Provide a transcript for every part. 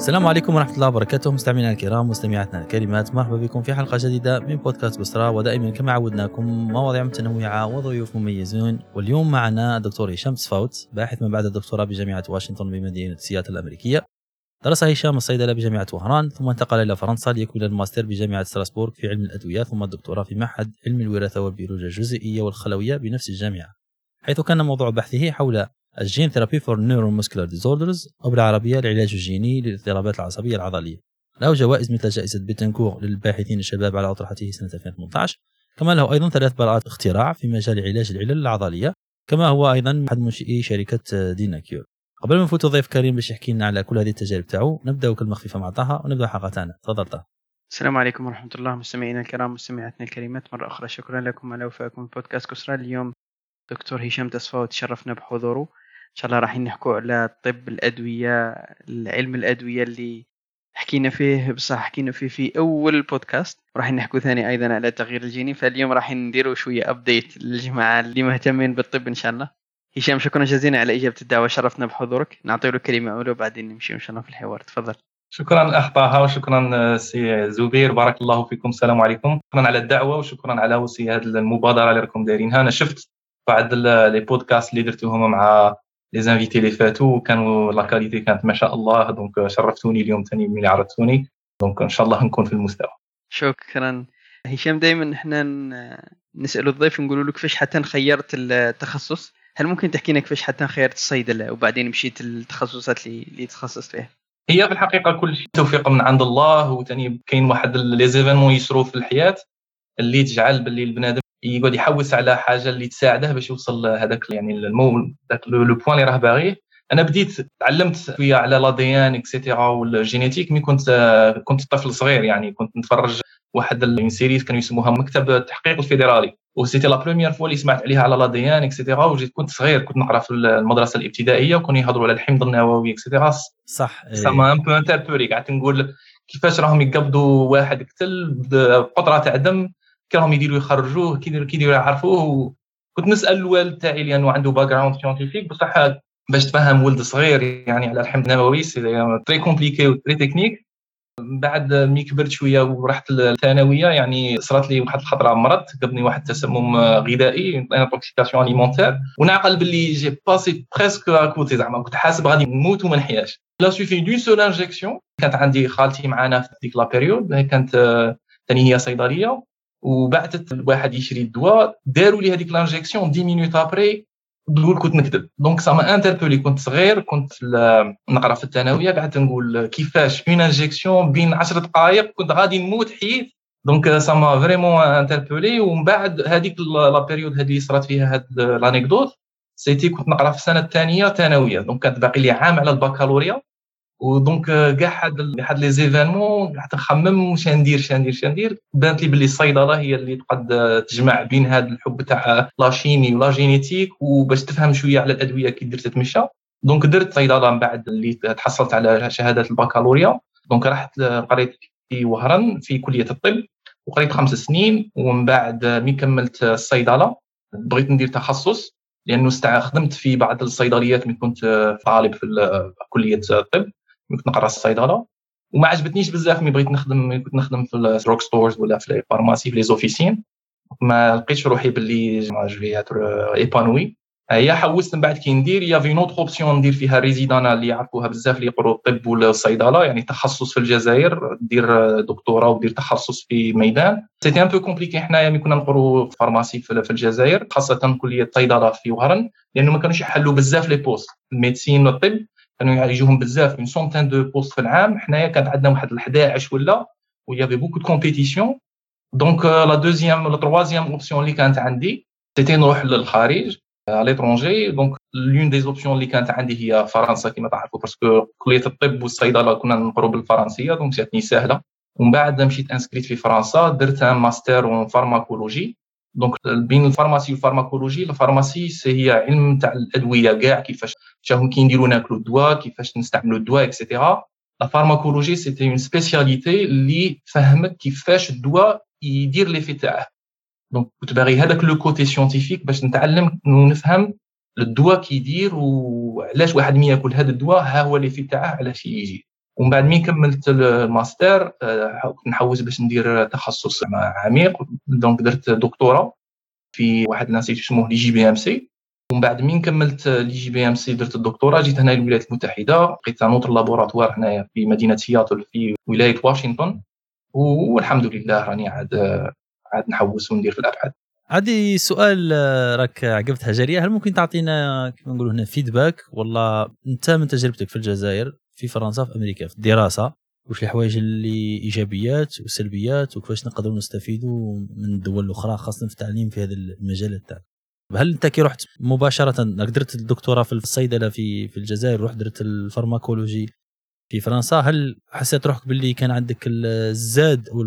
السلام عليكم ورحمة الله وبركاته. مستمعينا الكرام مستمعاتنا الكريمات مرحبا بكم في حلقة جديدة من بودكاست كسرة ودائما كما عودناكم مواضيع متنوعة وضيوف مميزون. واليوم معنا الدكتور هشام صفاوت باحث من بعد الدكتوراه بجامعة واشنطن بمدينة سياتل الأمريكية. درس هشام الصيدلة بجامعة وهران ثم انتقل إلى فرنسا ليكمل الماستر بجامعة ستراسبورغ في علم الأدوية ثم الدكتوراه في معهد علم الوراثة والبيولوجيا الجزيئية والخلوية بنفس الجامعة. حيث كان موضوع بحثه حول ال gene therapy for neuromuscular disorders أو بالعربيه العلاج الجيني للاضطرابات العصبية العضلية. له جوائز مثل جائزة بيتنكور للباحثين الشباب على اطروحته سنة 2018 كما له أيضا ثلاث براءات اختراع في مجال علاج العلل العضلية كما هو أيضا أحد منشئي شركة Dynacure. قبل ما نفوتوا ضيف كريم باش يحكي لنا على كل هذه التجارب تاعو نبداو كلمه خفيفه مع طه ونبدأ حلقتنا تفضل طه. السلام عليكم ورحمة الله مستمعينا الكرام مستمعاتنا الكريمات مرة أخرى شكرا لكم على وفائكم بودكاست كسرة. اليوم دكتور هشام تصفى تشرفنا بحضوره. إن شاء الله راح نحكوا على طب الأدوية علم الأدوية اللي حكينا فيه بصح حكينا فيه في أول بودكاست راح نحكوا ثاني أيضا على التغيير الجيني. فاليوم راح نديروا شوية update للجماعة اللي مهتمين بالطب إن شاء الله. هشام شكرا جزيلا على إجابة الدعوة. شرفنا بحضورك. نعطي له كلمة أولى وبعدين نمشي إن شاء الله في الحوار. تفضل. شكرا أخ طه وشكرا سي زبير. بارك الله فيكم. السلام عليكم. شكرا على الدعوة وشكرا على وسي هذه المبادرة اللي راكم دايرينها. أنا شفت بعض les podcasts اللي درتوهم مع les invités اللي فاتوا وكانوا la qualité كانت ما شاء الله donc شرفتوني اليوم ثاني ملي عرفتوني donc ان شاء الله نكون في المستوى شكرا. هشام دائما إحنا نسأل الضيف نقول له كيفاش حتى خيرت التخصص؟ هل ممكن تحكي لنا كيفاش حتى خيرت الصيدله وبعدين مشيت التخصصات اللي اللي تخصصت فيها؟ هي في الحقيقة كل شيء توفيق من عند الله وثاني كاين واحد les événements يصروا في الحياة اللي تجعل باللي البنادم يقعد يحوس على حاجة اللي تساعده باش يوصل لهذاك يعني المو ذاك le point اللي راه باغيه أنا بديت تعلمت شوية على l'ADN et cetera وال génétique مي كنت كنت طفل صغير يعني كنت نتفرج واحد ال series كانوا يسموها مكتب التحقيق الفيدرالي. و c'était la première fois اللي سمعت عليها على l'ADN et cetera وجيت كنت صغير كنت نقرا في المدرسة الابتدائية وكانوا يهضروا على الحمض النووي et cetera صح. ça m'a un peu interpellé قعدت نقول كيفاش راهم يقبضوا واحد قتل بقطرة تاع دم كي راهم يديروا يخرجوه كي يديروا يعرفوه. كنت نسأل الوالد تاعي لأنه عنده background scientifique بصح باش تفهم ولد صغير يعني على الحمض النووي c'est très compliqué و très technique بعد مي كبرت شوية ورحت الثانويه يعني صرات لي واحد الخطرة مرضت قبني واحد التسمم غذائي intoxication alimentaire ونعقل باللي j'ai passé presque à côté زعما كنت حاسب غادي نموت وما نحياش. ça suffit d'une seule injection كانت عندي خالتي معنا في ديك la période كانت ثاني هي صيدلية. وبعثت الواحد يشري الدواء داروا لي هذيك l'injection 10 minutes après تقول كنت نكذب donc ça interpellé كنت صغير كنت نقرأ في الثانوية قعدت نقول كيفاش une injection بين 10 دقائق كنت غادي نموت حيت. donc ça m'a vraiment interpellé ومن بعد هذيك la période هذه اللي صرات فيها هاد l'anecdote c'était كنت نقرأ في السنة الثانية ثانوية. donc كانت باقي لي عام على البكالوريا. و donc كاع هاد هاد les événements قعدت نخمم واش ندير اش ندير اش ندير. بانت لي بلي الصيدلة هي اللي تقد تجمع بين هاد الحب تاع la chimie و la génétique وباش تفهم شوية على الأدوية كي درت تتمشى donc درت صيدلة من بعد اللي تحصلت على شهادة البكالوريا. donc رحت قريت في وهران في كلية الطب وقريت خمس سنين ومن بعد مي كملت الصيدلة. بغيت ندير تخصص لأنه استخدمت في بعض الصيدليات ملي كنت طالب في كلية الطب كنت نقرا الصيدلة. وما عجبتنيش بزاف ملي بغيت نخدم كنت نخدم في ال drug stores ولا في ال pharmacie في les officines ما لقيتش روحي باللي je m'épanouis هي حوست من بعد كي ندير il y avait une autre option ندير فيها résidanat اللي يعرفوها بزاف اللي يقروا الطب ولا الصيدله يعني تخصص في الجزائر دير دكتوراه ودير تخصص في ميدان. c'était un peu compliqué حنايا ملي كنا نقروا pharmacie في الجزائر خاصة كلية الصيدله في وهران لأنه ما كانوش يحلوا بزاف les postes ال médecine والطب. كانوا يجوهم بزاف. une centaine de postes في العام. حنايا كانت عندنا واحد 11 ولا و y avait beaucoup de compétition donc la deuxième la troisième option اللي كانت عندي c'était نروح للخارج à l'étranger. donc l'une des options اللي كانت عندي هي فرنسا كما تعرفوا parce que كليه الطب والصيدلة كنا نقروا بالفرنسيه donc جاتني سهلة. ومن بعد مشيت inscrit في فرنسا درت un master en pharmacologie donc بين ال pharmacie وال pharmacologie ال pharmacie هي علم تاع الأدوية كاع كيفاش شاهم كي نديروا ناكلوا الدواء كيفاش نستعملوا الدواء et cetera la pharmacologie c'était une spécialité اللي فهمت كيفاش الدواء يدير l'effet تاعه donc كنت باغي هذاك le côté scientifique باش نتعلم ونفهم الدواء كيدير وعلاش واحد مي ياكل هذا الدواء ها هو لي تاعه علاش يجي ومن بعد مين كملت الماستر نحوس باش ندير تخصص عميق donc درت دكتوراه في واحد ال institut اسمه l'IGBMC. ومن بعد مين كملت لي جي بي إم سي درت الدكتوراه جيت هنا للولايات المتحدة لقيت un autre laboratoire هنايا في مدينة سياتل في ولاية واشنطن. والحمد لله راني عاد عاد نحوس وندير في الأبحاث. عندي سؤال آه، راك عقبتها جاريه هل ممكن تعطينا كما نقولوا هنا feedback والله أنت من تجربتك في الجزائر في فرنسا في أمريكا في الدراسة وش الحوايج اللي إيجابيات وسلبيات وكيفاش نقدروا نستفيدوا من الدول الاخرى خاصة في التعليم في هذا المجال تاعك هل انت كي رحت مباشرة درت الدكتوراه في الصيدلة في في الجزائر رحت درت ال pharmacologie في فرنسا هل حسيت روحك باللي كان عندك الزاد أو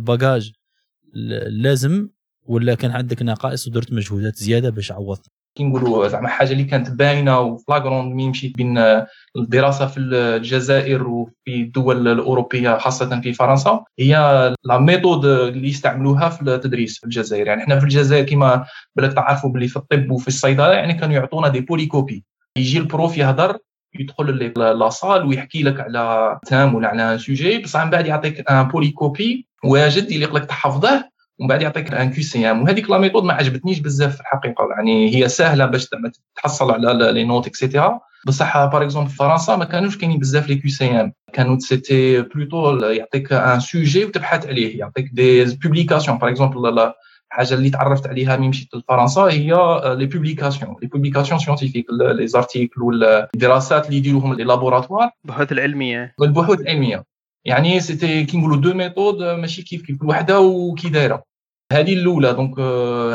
اللازم ولا كان عندك نقائص ودرت مجهودات زيادة باش عوضت؟ كي نقولوا زعما حاجة اللي كانت باينة و flagrante مين مشيت بين الدراسة في الجزائر وفي الدول الأوروبية خاصة في فرنسا هي la méthode اللي يستعملوها في التدريس في الجزائر. يعني إحنا في الجزائر كما بالك تعرفوا باللي في الطب وفي الصيدلة يعني كانوا يعطونا des polycopiés. يجي ال prof يهضر يدخل la salle ويحكي لك على thème ولا على sujet بصح من بعد يعطيك un polycopié واجد اللي لك تحفظه ومن بعد يعطيك un QCM وهذيك la méthode ما عجبتنيش بزاف في الحقيقة. يعني هي سهلة باش تحصل على les notes et cetera بصح par exemple في فرنسا ما كانوش كاينين بزاف les QCM كانوا c'était plutôt يعطيك un sujet وتبحث عليه. يعطيك des publications par exemple الحاجة اللي تعرفت عليها ملي مشيت لفرنسا هي les publications les publications scientifiques les articles والدراسات اللي يديروهم les laboratoires البحوث العلمية. البحوث العلمية. يعني c'était كي نقولوا deux méthodes ماشي كيف كيف كل وحدة وكي دايرة. هذه الأولى. donc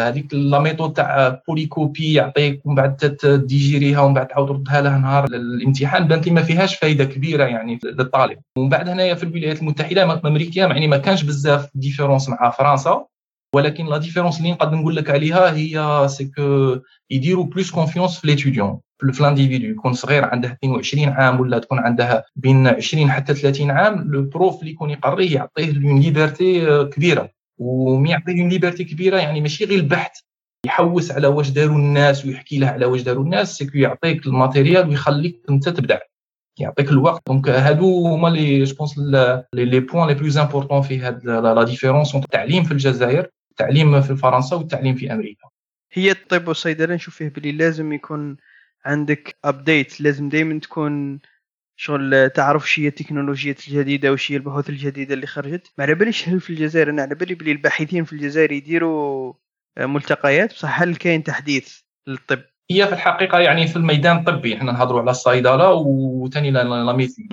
هذيك la méthode تاع polycopié يعطيك ومن بعد ت digérer يها ومن بعد تعاود تردها له نهار الامتحان بانت لي ما فيهاش فائده كبيرة يعني للطالب. ومن بعد هنايا في الولايات المتحدة أمريكا يعني ما كانش بزاف différence مع فرنسا. ولكن la différence اللي نقدر نقول لك عليها هي c'est que يديروا plus confiance في l'étudiant في l'individu يكون صغير عنده 22 عام ولا تكون عنده بين 20 حتى 30 عام le prof اللي يكون يقريه يعطيه une liberté كبيرة. ومي يعطيه une liberté كبيرة يعني ماشي غير البحث. يحوس على واش داروا الناس ويحكي له على واش داروا الناس c'est que يعطيك ال matériel ويخليك انت تبدع. يعطيك الوقت. donc هادو هما لي je pense les points les plus importants في هاد la différence التعليم في الجزائر التعليم في فرنسا والتعليم في أمريكا. هي الطب والصيدلة نشوف فيه بلي لازم يكون عندك update لازم دائما تكون شغل تعرف شي هي التكنولوجيات الجديدة وش هي البحوث الجديدة اللي خرجت. ما على باليش هل في الجزائر أنا على بالي بلي الباحثين في الجزائر يديروا ملتقيات. بصح هل كاين تحديث للطب؟ هي في الحقيقة يعني في الميدان الطبي إحنا نهضروا على الصيدلة وثاني la médecine.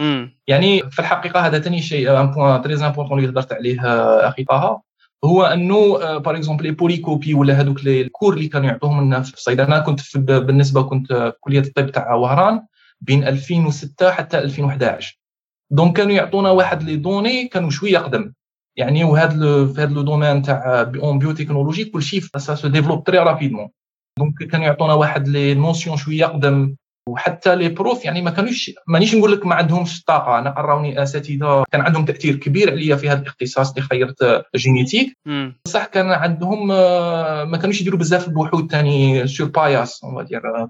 يعني في الحقيقة هذا ثاني شيء un point très important اللي هضرت عليه أخي طه هو أنه par exemple les polycopiés ولا هذوك les cours اللي كانوا يعطوهم لنا في الصيدلة. أنا كنت في بالنسبة كنت في كلية الطب تاع وهران. بين 2006 حتى 2011 donc كانوا يعطونا واحد les données كانوا شوية قدم يعني وهذا في هذا le domaine تاع en biotechnologie كلشي ça se développe très rapidement donc كانوا يعطونا واحد les notions شوية قدم وحتى les profs يعني ما كانوش مانيش نقول لك ما عندهمش الطاقه أنا قرأوني أساتذة كان عندهم تأثير كبير عليا في هذا الاختصاص اللي خيرت génétique بصح كان عندهم آه، ما كانوش يديروا بزاف البحوث ثاني sur paillasse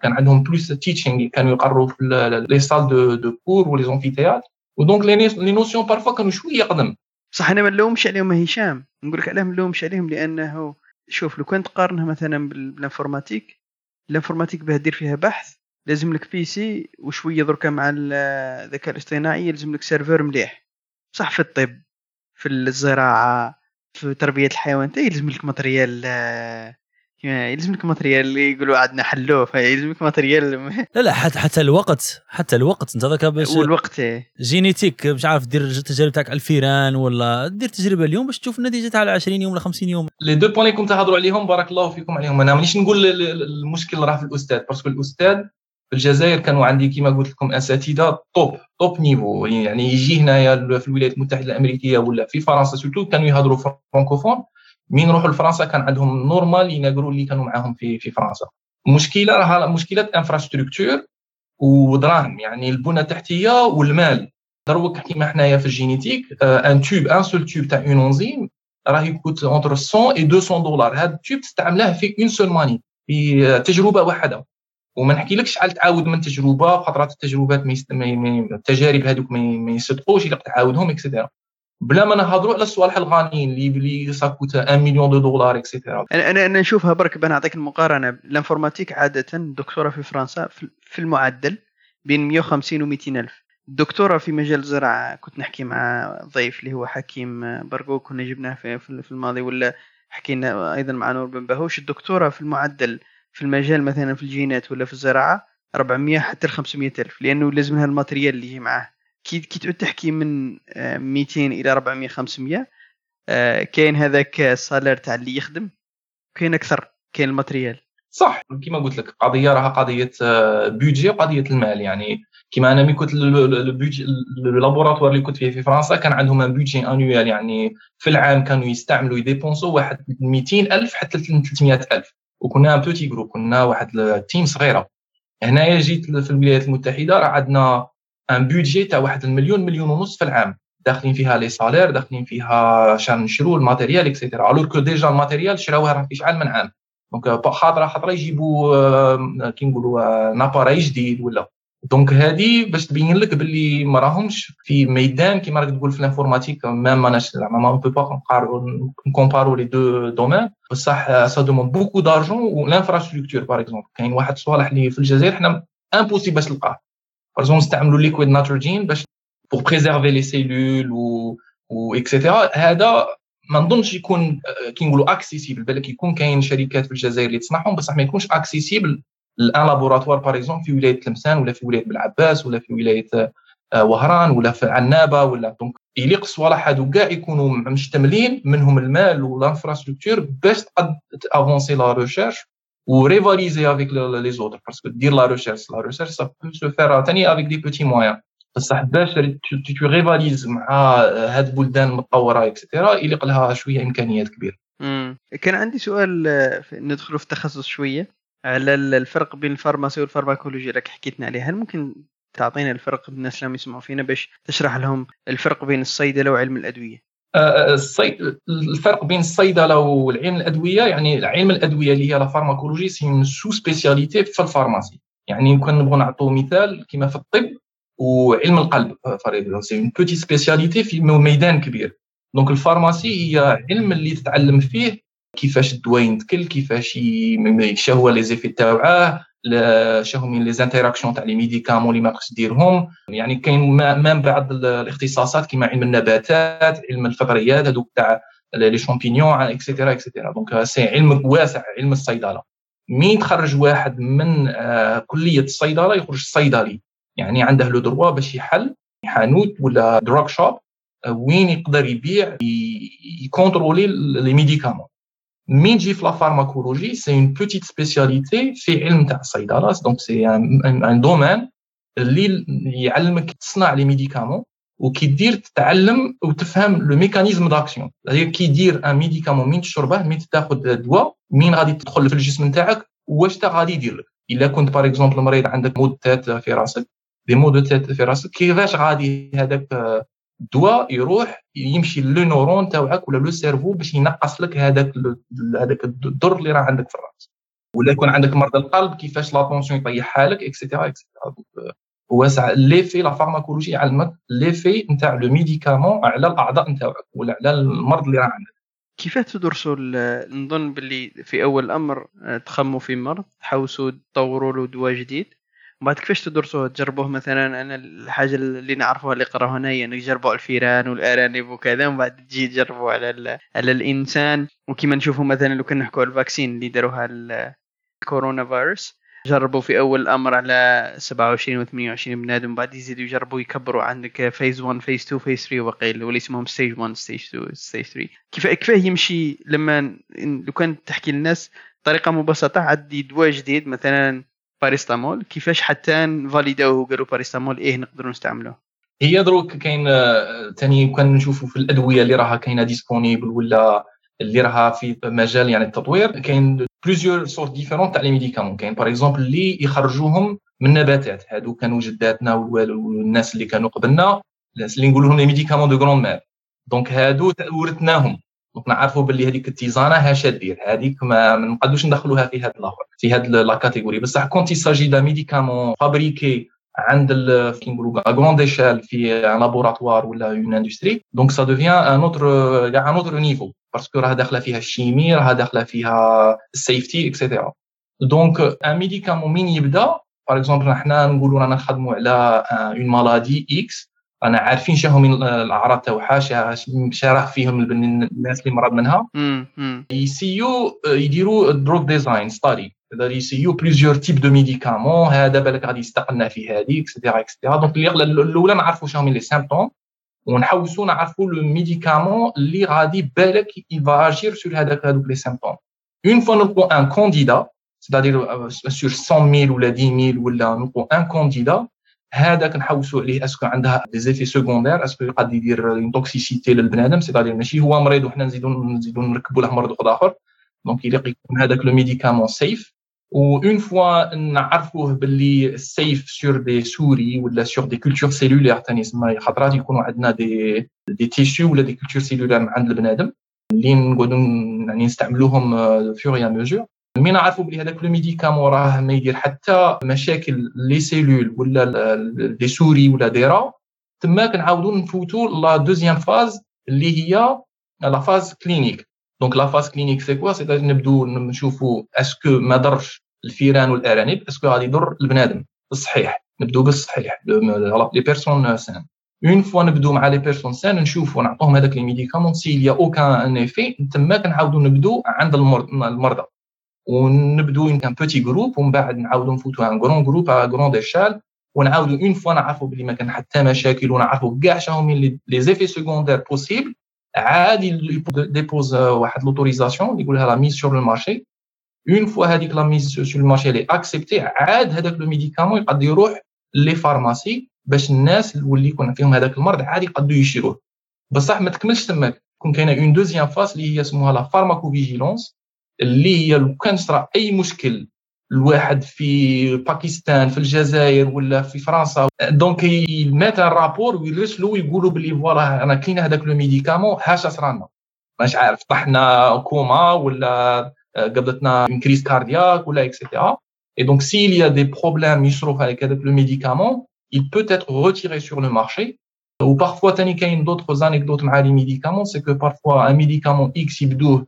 كان عندهم plus teaching كانوا يقروا في les salles de de cours و les amphithéâtres و donc les notions parfois كانوا شوية قدم صح أنا ما نلومش عليهم هشام. نقول لك علاه ما نلومش عليهم لأنه شوف لو كان تقارنها مثلا بال informatique ال informatique باه دير فيها بحث لازم لك PC وشوية دركا مع الذكاء الاصطناعي يلزم لك serveur مليح. صح في الطب في الزراعة في تربية الحيوان يلزم لك matériel آه، يلزم لك matériel اللي يقولوا عندنا حلوة يلزم لك matériel. لا لا حتى حتى الوقت حتى الوقت انت ذاك باش والوقت génétique مش عارف دير التجارب تاعك على الفيران ولا دير تجربة اليوم باش تشوف النتيجة تاع 20 يوم ولا 50 يوم. les deux points اللي كنت تهضروا عليهم بارك الله فيكم عليهم. أنا مانيش نقول المشكل راه في الأستاذ parce que الأستاذ في الجزائر كانوا عندي كما قلت لكم أساتذة top top niveau يعني يجي هنايا في الولايات المتحدة الأمريكية ولا في فرنسا surtout كانوا يهضروا فرانكوفون مين يروحوا لفرنسا كان عندهم normal يناقروا اللي كانوا معاهم في في فرنسا. المشكلة راها مشكلة infrastructure ودراهم. يعني البنى التحتيه والمال. دروك كيما حنايا في ال génétique un tube un seul tube تاع une enzyme راه ي coûte entre 100 و 200 دولار هذا ال tube تستعمله في une seule manip في تجربة واحدة. وما نحكيلكش على تعاود من تجربة خاطرات التجربات ما يست... التجارب هذوك ما يصدقوش إلا تعاودهم et cetera بلا ما نهضروا على الصوالح الغاليين اللي بلي ça coûte 1 مليون de dollars et cetera أنا أنا نشوفها برك بنعطيك المقارنة. ال informatique عادة دكتورة في فرنسا في المعدل بين 150 و 200 ألف. الدكتورة في مجال الزراعة كنت نحكي مع ضيف اللي هو حكيم برقو كنا جبناه في, في الماضي ولا حكينا أيضا مع نور بن باهوش. الدكتورة في المعدل في المجال مثلا في الجينات ولا في الزراعة 400 حتى ل 500 ألف لأنه لازم لها ال matériel اللي يجي معاه. كي كي تعود تحكي من 200 آه، إلى 400 500 آه، كاين هذاك ال salaire تاع اللي يخدم كاين أكثر كاين ال matériel. صح. كما قلت لك قضية راها قضية budget آه، وقضية المال. يعني كما أنا ملي كنت ال laboratoire اللي كنت فيه في فرنسا كان عندهم un budget annuel يعني في العام كانوا يستعملوا ي dépenser و واحد 200 ألف حتى 300 ألف. وكنا un petit groupe كنا واحد ال team صغيرة. هنايا جيت في الولايات المتحدة راه عندنا un budget تاع واحد المليون مليون ونص في العام. داخلين فيها les salaires داخلين فيها شان نشرو ال matériel et cetera alors que déjà ال matériel شراوه راه في شحال من عام. دونك خاطره خاطره يجيبوا كي نقولوا un appareil جديد ولا. donc هذه باش تبين لك باللي ما راهمش في ميدان كيما راك تقول في ال informatique ما ماناش زعما ما بو با ن comparer و les deux domaines بصح ça demande beaucoup d'argent وال infrastructure par exemple كاين واحد الصوالح اللي في الجزائر حنا impossible باش تلقاه. باغ نستعملوا liquid nitrogen باش pour préserver les cellules و و et cetera هذا ما نظنش يكون كي نقولوا accessible بالك يكون كاين شركات في الجزائر اللي تصنعهم بصح ما يكونش accessible à un laboratoire par exemple في ولاية تلمسان ولا في ولاية بلعباس ولا في ولاية آه، وهران ولا في عنابة ولا donc يليق الصوالح هادو كاع يكونوا مشتملين منهم المال وال infrastructure باش avancer la recherche و rivaliser avec les autres parce que دير la recherche la recherche ça peut se faire ثاني avec des petits moyens بصح باش tu rivalises مع هاد البلدان المتطوره et cetera يليق لها شوية إمكانيات كبيرة. كان عندي سؤال آه، ندخلوا في التخصص شوية. على الفرق بين ال pharmacie وال pharmacologie راك حكيتنا عليه هل ممكن تعطينا الفرق الناس اللي يسمعوا فينا باش تشرح لهم الفرق بين الصيدلة وعلم الأدوية؟ آه، آه، الفرق بين الصيدلة والعلم الأدوية يعني علم الأدوية اللي هي la pharmacologie c'est sous-spécialité في ال pharmacie. يعني يمكن نبغوا نعطوا مثال كما في الطب وعلم القلب. c'est une petite spécialité في ميدان كبير. donc ال pharmacie هي علم اللي تتعلم فيه كيفاش الدواء ينتكل كيفاش هو les effets تاوعاه شنو les interactions تاع les médicaments اللي ما خصش ديرهم يعني كاين même بعض الاختصاصات كيما علم النباتات علم الفطريات هذوك تاع les champignons et cetera et cetera donc c'est علم واسع علم الصيدلة. مين تخرج واحد من آه، كلية الصيدلة يخرج صيدلي. يعني عنده le droit باش يحل حانوت ولا drug shop آه، وين يقدر يبيع يكونترولي les médicaments. من تجي في la pharmacologie c'est une petite spécialité في علم تاع الصيدله donc c'est un domaine اللي يعلمك تصنع les médicaments وكي دير تتعلم وتفهم le mécanisme d'action كي دير un médicament من تشربه من تاخذ دواء من غادي تدخل في الجسم نتاعك واش تا غادي يدير لك الا كنت par exemple مريض عندك mal de tête في راسك des maux de tête في راسك كيفاش غادي هذاك الدواء يروح يمشي le neurone تاعك ولا le cerveau باش ينقص لك هذاك هذاك الضر اللي راه عندك في الراس. ولا يكون عندك مرض القلب كيفاش la tension يطيحها لك et cetera et cetera واسع l'effet la pharmacologie يعلمك l'effet نتاع le médicament على الأعضاء نتاعك ولا على المرض اللي راه عندك. كيفاش تدرسوا نظن باللي في أول الامر آه، تخموا في مرض تحوسوا تطوروا له دواء جديد؟ بعد كيفاش تدرسوه تجربوه مثلا. أنا الحاجة اللي نعرفوها اللي قراوها هي إنك جربوا الفيران والأرانب وكذا ومن بعد تجي تجربوا على على الإنسان. وكما نشوفوا مثلا لو كنا نحكوا ال vaccin اللي داروها الكورونا فيروس جربوا في أول الأمر على 27 و 28 بنادم بعد يزيدوا يجربوا يكبروا عندك phase 1 phase 2 phase 3 وقيل واللي اسمهم stage 1 stage 2 stage 3 كيف كيف يمشي لما لو كان تحكي للناس بطريقه مبسطة عندي دواء جديد. مثلا paracétamol كيفاش حتى فاليداوه وقالوا باريستامول إيه نقدروا نستعملوه؟ هي دروك كاين ثاني كان نشوفوا في الأدوية اللي راها كاينة disponible ولا اللي راها في مجال يعني التطوير كاين plusieurs sortes différentes تاع les médicaments كاين par exemple اللي يخرجوهم من نباتات. هادو كانوا جداتنا والناس اللي كانوا قبلنا اللي نقولوا لهم les médicaments de grand-mère donc هادو ورثناهم donc نعرفوا باللي هذيك التيزانة هاش دير. هذيك ما نقدوش ندخلوها في هذا الأخر في هذه la catégorie بصح quand il s'agit d'un médicament fabriqué عند كي نقولوا grande échelle في un laboratoire ولا une industrie donc ça devient un autre كاع un autre niveau parce que راه داخلة فيها ال chimie راه داخلة فيها ال safety et cetera donc un médicament من يبدأ par exemple حنا نقولوا رانا نخدموا على une maladie X أنا عارفين شنو من الأعراض تاعها شراه فيهم الناس اللي مرض منها. يسيو يديروا دروك design study يسيو plusieurs types de médicaments هذا بالك غادي يستقلنا في هذه et cetera et cetera donc الأولى نعرفوا شنو من les symptômes ونحوسوا نعرفوا le médicament اللي غادي بالك il va agir sur هذاك هذوك les symptômes une fois نلقوا un candidat c'est-à-dire sur 100 000 ولا 10 000 ولا نلقوا un candidat هذاك نحوسوا عليه est-ce que عندها des effets secondaires est-ce que قد يدير une toxicité للبنادم c'est-à-dire ماشي هو مريض وحنا نزيدو نزيدو نركبوا له مرض آخر. donc يليق يكون هذاك le médicament safe une fois نعرفوه باللي safe sur des souris ولا sur des cultures cellulaires ثاني يسمى خاطرات يكونوا عندنا دي دي تيشو ولا des cultures cellulaires عند البنادم. اللي نقعدوا يعني نستعملوهم fur et à mesure mais نعرفوا بلي هذاك le médicament راه ما يدير حتى مشاكل les cellules ولا des souris ولا des rats. تما كنعاودوا نفوتوا la deuxième phase اللي هي la phase clinique. donc la phase clinique c'est quoi؟ c'est نبدو نشوفوا est-ce que ما ضرش الفيران والارانب est-ce que غادي يضر البنادم. بالصحيح نبدو بالصحيح. les personnes saines. une fois نبدو مع les personnes saines نشوفوا نعطوهم هذاك les médicaments s'il y a aucun effet تما كنعاودوا نبدو عند المرضى. ونبدو un petit groupe ومن بعد نعاودو نفوتو un grand groupe à grande échelle ونعاودو une fois نعرفوا بلي ما كان حتى مشاكل ونعرفوا كاع شنو من les effets secondaires possibles عادي déposer واحد l'autorisation اللي يقولها la mise sur le marché une fois هذيك la mise sur le marché اللي acceptée عاد هذاك le médicament يقد يروح les pharmacies باش الناس اللي يكون فيهم هذاك المرض عادي يقدروا يشيروه بصح ما تكملش تماك كون كاينة une deuxième phase اللي هي اسمها la pharmacovigilance اللي هي لو كان صرا أي مشكل الواحد في باكستان في الجزائر ولا في فرنسا. donc يمات rapport ويرسلوا ويقولوا بلي voilà أنا كاين هذاك le médicament هاش صرانا مش عارف طحنا كوما ولا قبضتنا une crise cardiaque ولا et cetera Et donc, s'il y a des problèmes avec le médicament, il peut être retiré sur le marché. Ou parfois, تاني كاين d'autres anecdotes مع les médicaments, c'est que parfois un médicament X يبدوه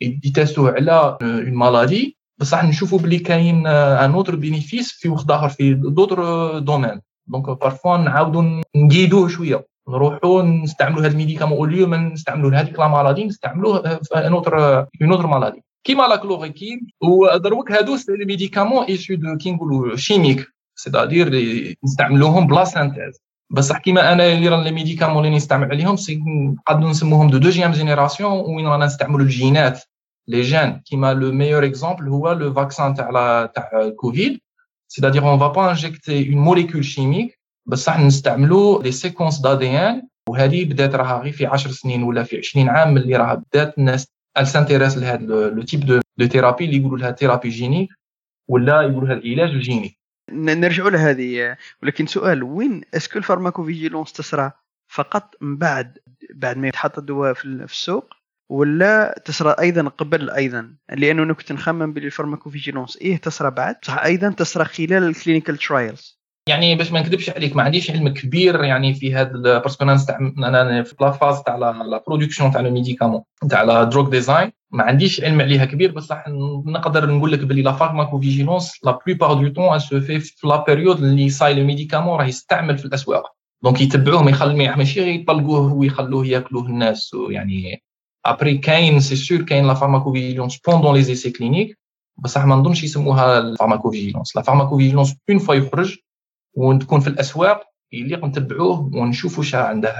يتيستوه على une maladie بصح نشوفوا بلي كاين un autre bénéfice في وقت اخر في d'autres domaines donc parfois نعاودوا نقيدوه شوية نروحوا نستعملوا هذا ال médicament au lieu ما نستعملوا هذيك la maladie نستعملوه في un autre une autre maladie كيما la chloroquine ودروك هادو c'est les médicaments issus de كي نقولوا chimiques c'est-à-dire نستعملوهم ب la synthèse بصح كيما أنا اللي راه les médicaments اللي نستعمل عليهم c'est نقدروا نسموهم de deuxième génération وين رانا نستعملوا الجينات. les gènes كيما le meilleur exemple هو le vaccin تاع تاع كوفيد c'est-à-dire on va pas injecter une molécule chimique بصح نستعملوا les séquences d'ADN وهذه بدات راها غير في 10 سنين ولا في 20 عام اللي راها بدات الناس s'intéressent لهذا le type de thérapie اللي يقولوا لها thérapie génique ولا يقولوا لها العلاج الجيني. نرجعوا لهذه. ولكن سؤال وين est-ce que ال pharmacovigilance تسرى؟ فقط من بعد بعد ما يتحط الدواء في السوق ولا تسرى أيضا قبل أيضا؟ لأنه أنا كنت نخمم بال pharmacovigilance إيه تسرى بعد؟ صح أيضا تسرى خلال ال clinical trials يعني باش ما نكذبش عليك ما عنديش علم كبير يعني في هذا parce que أنا أنا في la phase تاع la production تاع le médicament تاع la drug design ما عنديش علم عليها كبير بصح نقدر نقول لك باللي la pharmacovigilance la plupart du temps c'est في la période اللي ça y est le médicament راه يستعمل في الأسواق. donc يتبعوه ما يخلي ماشي يطلقوه ويخلوه ياكلوه الناس يعني après كاين c'est sûr كاين la pharmacovigilance pendant les essais cliniques بصح ما نظنش يسموها ال pharmacovigilance la pharmacovigilance une fois يخرج وتكون في الأسواق يليق نتبعوه ونشوفوا واش عنده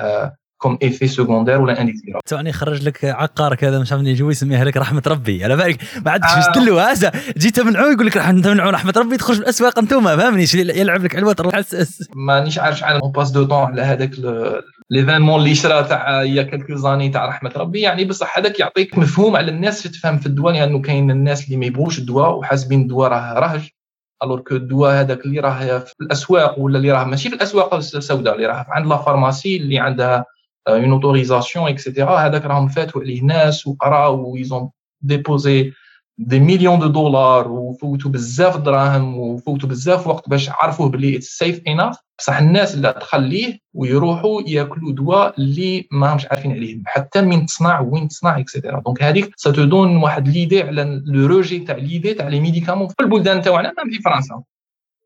comme effets secondaires ولا indésirables توني خرج لك عقارك هذا مش عارف يجي يسميها لك رحمة ربي. على بالك؟ ما عادش آه. له هذا؟ جيت تمنعوه يقول لك راح نمنعوا رحمة ربي تخرج الاسواق أنتم فهمني؟ يلعب لك علوة حسس مانيش عارف شحال. on passe du temps على هذاك l'événement اللي شرا تاع il y a quelques années تاع رحمة ربي. يعني بصح هذاك يعطيك مفهوم على الناس تفهم في الدواء لأنه يعني كاين الناس اللي ما يبغوش الدواء وحاسبين الدواء راه رهج alors que الدواء هذاك اللي راه في الأسواق ولا اللي راه ماشي في الأسواق السوداء اللي راه عند la pharmacie اللي عندها راهم فاتوا عليه ناس وقراو و ils ont dépensé des millions de dollars وفوتوا بزاف دراهم وفوتوا بزاف وقت باش عرفوه بلي it's safe enough بصح الناس اللي تخليه ويروحوا ياكلوا دواء اللي ما همش عارفين عليه حتى من تصنع وين تصنع et cetera donc هذيك c'est donc واحد l'idée على le rejet تاع l'idée تاع les médicaments في البلدان تاعنا في فرنسا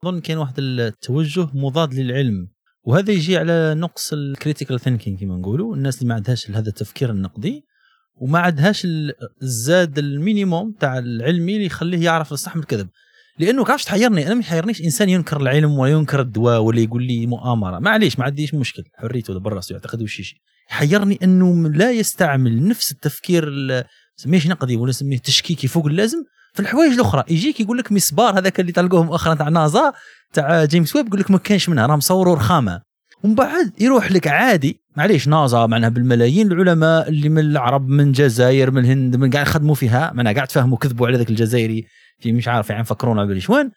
اظن كاين واحد التوجه مضاد للعلم وهذا يجي على نقص ال critical thinking كما نقولوا. الناس اللي ما عندهاش هذا التفكير النقدي وما عندهاش الزاد ال minimum تاع العلمي اللي يخليه يعرف الصح من الكذب. لأنه كاش تحيرني. أنا ما يحيرنيش إنسان ينكر العلم ولا ينكر الدواء ولا يقول لي مؤامرة. معليش ما عنديش مشكل. حريته برا يعتقد وش شيء يحيرني إنه لا يستعمل نفس التفكير سميه نقدي ولا سميه تشكيكي فوق اللازم في الحوايج الاخرى. يجيك يقول لك مسبار هذاك اللي تلقوه مؤخرا تاع نازا تاع جيمس ويب يقول لك ما كانش منها راه مصوروا رخامة. ومن بعد يروح لك عادي. معليش نازا معناها بالملايين العلماء اللي من العرب من الجزائر من الهند من قاعد يخدموا فيها. معناها قاعد تفهموا كذبوا على ذاك الجزائري في مش عارف يعني فكرونا بلي شوان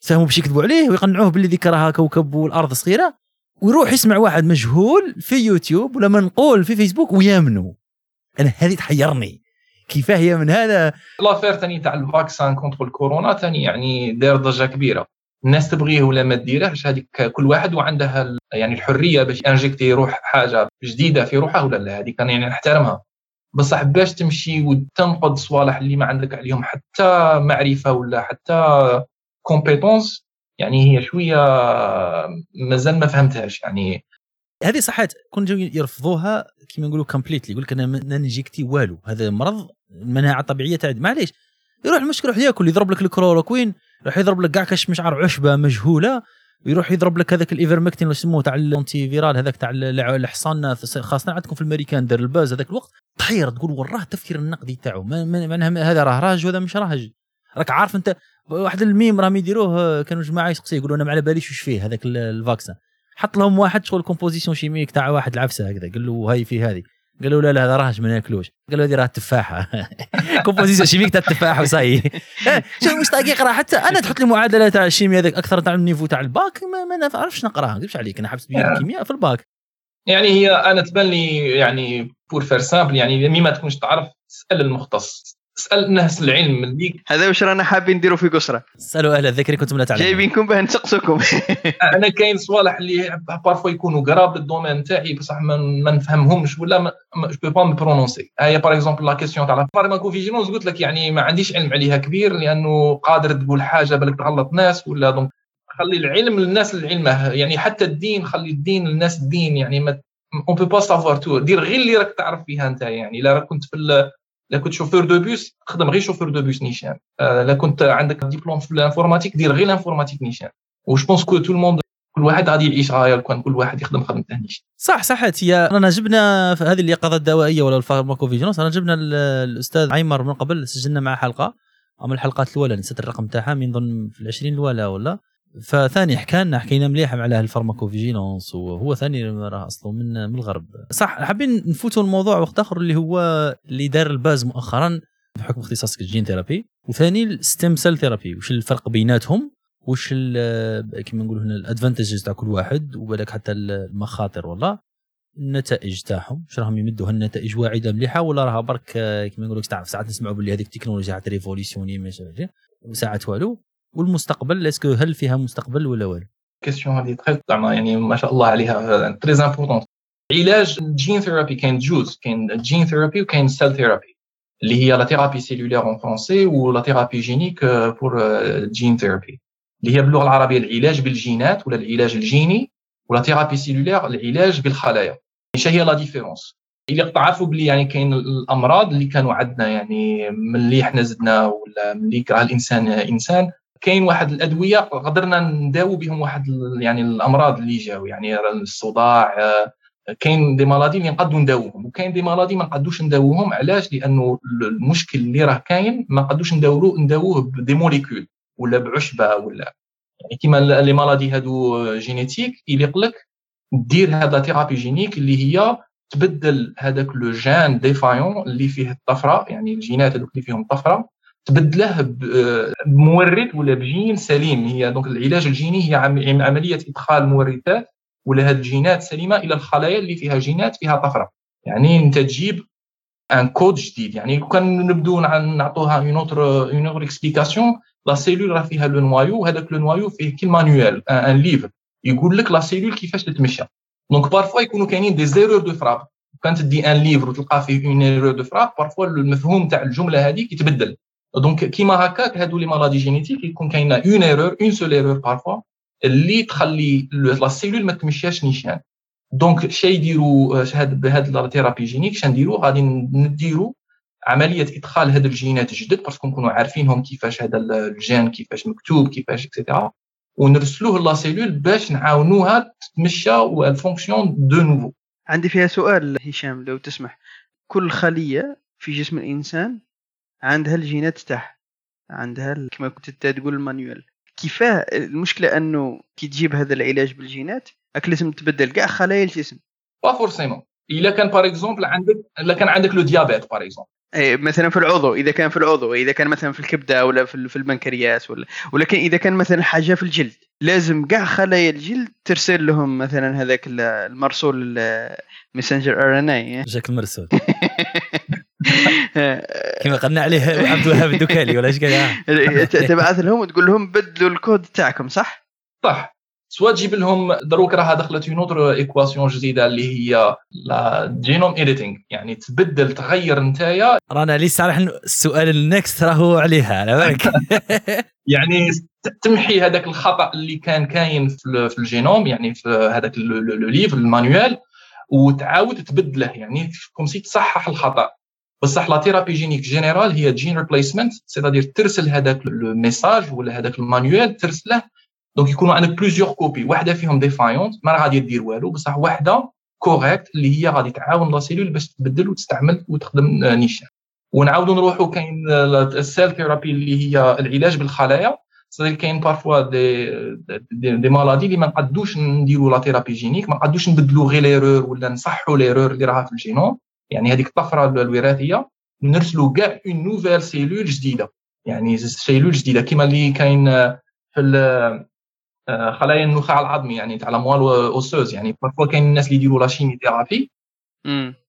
فهموا باش يكذبوا عليه ويقنعوه باللي ذيك راها كوكب والأرض صغيرة. ويروح يسمع واحد مجهول في يوتيوب ولا منقول في فيسبوك ويامنوا. أنا هذه تحيرني. كيفاه هي من هذا؟ l'affaire ثاني تاع ال vaccin contre الكورونا ثاني يعني دار ضجه كبيره الناس تبغيه ولا ما ديرهش هذيك كل واحد وعنده يعني الحريه باش injecter روح حاجة جديده في روحه ولا لا هذيك يعني نحترمها بصح باش تمشي وتنقد صوالح اللي ما عندك عليهم حتى معرفه ولا حتى compétence يعني هي شوية مازال ما فهمتهاش يعني هذه صحات كون جاو يرفضوها كيما نقولوا completely يقول لك أنا ما نجيكتي والو هذا مرض المناعه الطبيعيه تاعي معليش يروح المشكلة يروح ياكل يضرب لك الكلوروكوين يروح يضرب لك كاع كاش مش عارف عشبة مجهولة ويروح يضرب لك هذاك ال ivermectine اللي يسموه تاع ال antiviral هذاك تاع الحصان خاصة عندكم في الامريكان دار ال buzz هذاك الوقت تحير تقول وراه التفكير النقدي تاعو معناها هذا راه راج وهذا مش راهج راك عارف أنت واحد الميم راهم يديروه كانوا جماعة يسقسيه يقولوا أنا ما على باليش واش فيه هذاك ال vaccin حط لهم واحد شغل composition chimique تاع واحد العفسة هكذا. قال له هاي في هذه. قالوا لا لا هذا راهش ما ناكلوش قالوا هذه راه تفاحة. composition chimique تاع التفاحة وصاي. شوف مش دقيق راه حتى أنا تحط لي معادلة تاع الشيمياء هذاك أكثر تاع ال niveau تاع الباك ما, ما نعرفش نقراها نكذبش عليك أنا حبست الكيمياء في الباك. يعني هي أنا تبان لي يعني pour faire simple يعني mais ما تكونش تعرف تسأل المختص. اسال الناس العلم اللي هذا واش رانا حابين نديروا في قسرة؟ اسالوا أهل الذكر كنتم لا تعلمون. جايبينكم باه نسقسوكم أنا كاين صوالح اللي parfois يكونوا قراب لل domaine تاعي بصح ما نفهمهمش ولا ما je peux pas me prononcer هي par exemple la question تاع pharmacovigilance قلت لك يعني ما عنديش علم عليها كبير لأنه قادر تقول حاجة بالك تغلط ناس ولا donc خلي العلم للناس العلم. يعني حتى الدين خلي الدين للناس الدين. يعني mais on peut pas savoir tout دير غير اللي راك تعرف فيها أنت يعني. لا راك كنت في لا كنت chauffeur de bus خدم غير chauffeur de bus نيشان. لا كنت عندك ديبلوم في ال informatique دير غير ال informatique نيشان. و je pense que tout le monde كل واحد غادي يعيش غاية كان كل واحد يخدم خدمته نيشان. صح صحت هي رانا جبنا في هذه اليقظه الدوائية ولا ال pharmacovigilance رانا جبنا الأستاذ عيمر من قبل سجلنا معه حلقة. من الحلقات الأولى نسيت الرقم تاعها من ضمن في العشرين الأولى ولا؟ فثاني حكى لنا حكينا مليح على ال pharmacovigilance وهو ثاني راه اصله من من الغرب. صح حابين نفوتوا الموضوع وقت آخر اللي هو اللي دار ال buzz مؤخرا بحكم اختصاصك ال gene therapy وثاني ال stem cell therapy. وش الفرق بيناتهم؟ وش كيما نقولوا هنا ال advantages تاع كل واحد وبالك حتى المخاطر والله. النتائج تاعهم واش راهم يمدوا هالنتائج واعدة مليحة ولا راها برك كيما نقولوا تعرف ساعات نسمعوا باللي هذيك التكنولوجيا حتى révolutionnaire وساعات والو. والمستقبل est-ce que هل فيها مستقبل ولا والو؟ question هذه très زعما يعني ما شاء الله عليها. très importante علاج ال gene therapy كاين جوز كاين ال gene therapy وكاين cell therapy اللي هي la thérapie cellulaire en français ولا thérapie génique pour ال gene therapy اللي هي باللغة العربية العلاج بالجينات ولا العلاج الجيني ولا thérapie cellulaire العلاج بالخلايا. إيش هي la différence اللي تعرفوا بلي يعني كاين الأمراض اللي كانوا عندنا يعني من اللي إحنا زدنا ولا من اللي كره الإنسان إنسان كاين واحد الأدوية قدرنا نداوي بهم واحد يعني الأمراض اللي جاو يعني الصداع كاين des maladies اللي نقدروا نداووهم وكاين des maladies ما نقدوش نداووهم علاش؟ لأنه المشكل اللي راه كاين ما نقدوش نداووه نداووه ب des molécules ولا بعشبة ولا يعني كيما les maladies هادو génétiques يليق لك دير هذا thérapie génique اللي هي تبدل هذاك le gène défaillant اللي فيه الطفرة يعني الجينات هذوك اللي فيهم الطفرة تبدله بمورث ولا بجين سليم. هي donc العلاج الجيني هي عملية إدخال مورثات ولا هاد الجينات سليمة إلى الخلايا اللي فيها جينات فيها طفرة. يعني أنت تجيب un code جديد. يعني لو كان نبدو نعطوها une autre une autre explication la cellule راه فيها le noyau وهذاك le noyau فيه كي manuel un livre يقول لك la cellule كيفاش تتمشى. donc parfois يكونوا كاينين des erreurs de frappe كان تدي un livre وتلقى فيه une erreur de frappe parfois المفهوم تاع الجملة هذه يتبدل donc كيما هكاك هادو les maladies génétiques يكون كاينة une erreur une seule erreur parfois اللي تخلي la cellule ما تمشيش نيشان. donc شي يديروا بهاد la thérapie génique شنديروا غادي نديروا عملية إدخال هاد الجينات الجدد parce que نكونوا عارفينهم كيفاش هذا الجين كيفاش مكتوب كيفاش et cetera ونرسلوه la cellule باش نعاونوها تمشى وال fonction de nouveau عندي فيها سؤال هشام لو تسمح. كل خلية في جسم الإنسان عندها الجينات تاعها عندها كما كنت تقول ال manuel. كيفاه؟ المشكلة أنه كي تجيب هذا العلاج بالجينات راك لازم تبدل كاع خلايا الجسم. pas forcément إلا كان par exemple عندك إلا كان عندك le diabète par exemple اي مثلا في العضو إذا كان في العضو إذا كان مثلا في الكبدة ولا في, في البنكرياس ولا ولكن إذا كان مثلا حاجة في الجلد لازم كاع خلايا الجلد ترسل لهم مثلا هذاك المرسول messenger RNA جاك المرسول. كما قلنا عليه عبد الوهاب الدكالي ولا إيش قال؟ تبعث لهم وتقول لهم بدلوا الكود تاعكم صح؟ صح. soit تجيب لهم دروك راها دخلت une autre équation جديدة اللي هي la genome editing يعني تبدل تغير نتايا. رانا لي صالح السؤال ال next راهو عليها على بالك؟ يعني تمحي هذاك الخطأ اللي كان كاين في الجينوم يعني في هذاك le livre ال manuel وتعاود تبدله. يعني comme si تصحح الخطأ. بصح la thérapie génique générale هي gene replacement c'est-à-dire ترسل هذاك ال message ولا هذاك ال manuel ترسله donc يكونوا عندك plusieurs copies واحدة فيهم défaillante ما غادي دير والو بصح واحدة correcte اللي هي غادي تعاون la cellule باش تبدل وتستعمل وتخدم نيشان. ونعاودوا نروحوا كاين ال cell therapy اللي هي العلاج بالخلايا. c'est-à-dire كاين parfois des des, des maladies اللي ما نقدوش نديروا la thérapie génique ما نقدوش نبدلوا غير l'erreur ولا نصحوا l'erreur اللي راها في الجينوم. يعني هذيك الطفرة الوراثية نرسلوا كاع une nouvelle cellule جديدة. يعني cellule جديدة كما اللي كاين في آه، خلايا النخاع العظمي يعني تاع la moelle osseuse يعني parfois كاين الناس اللي يديروا la chimiothérapie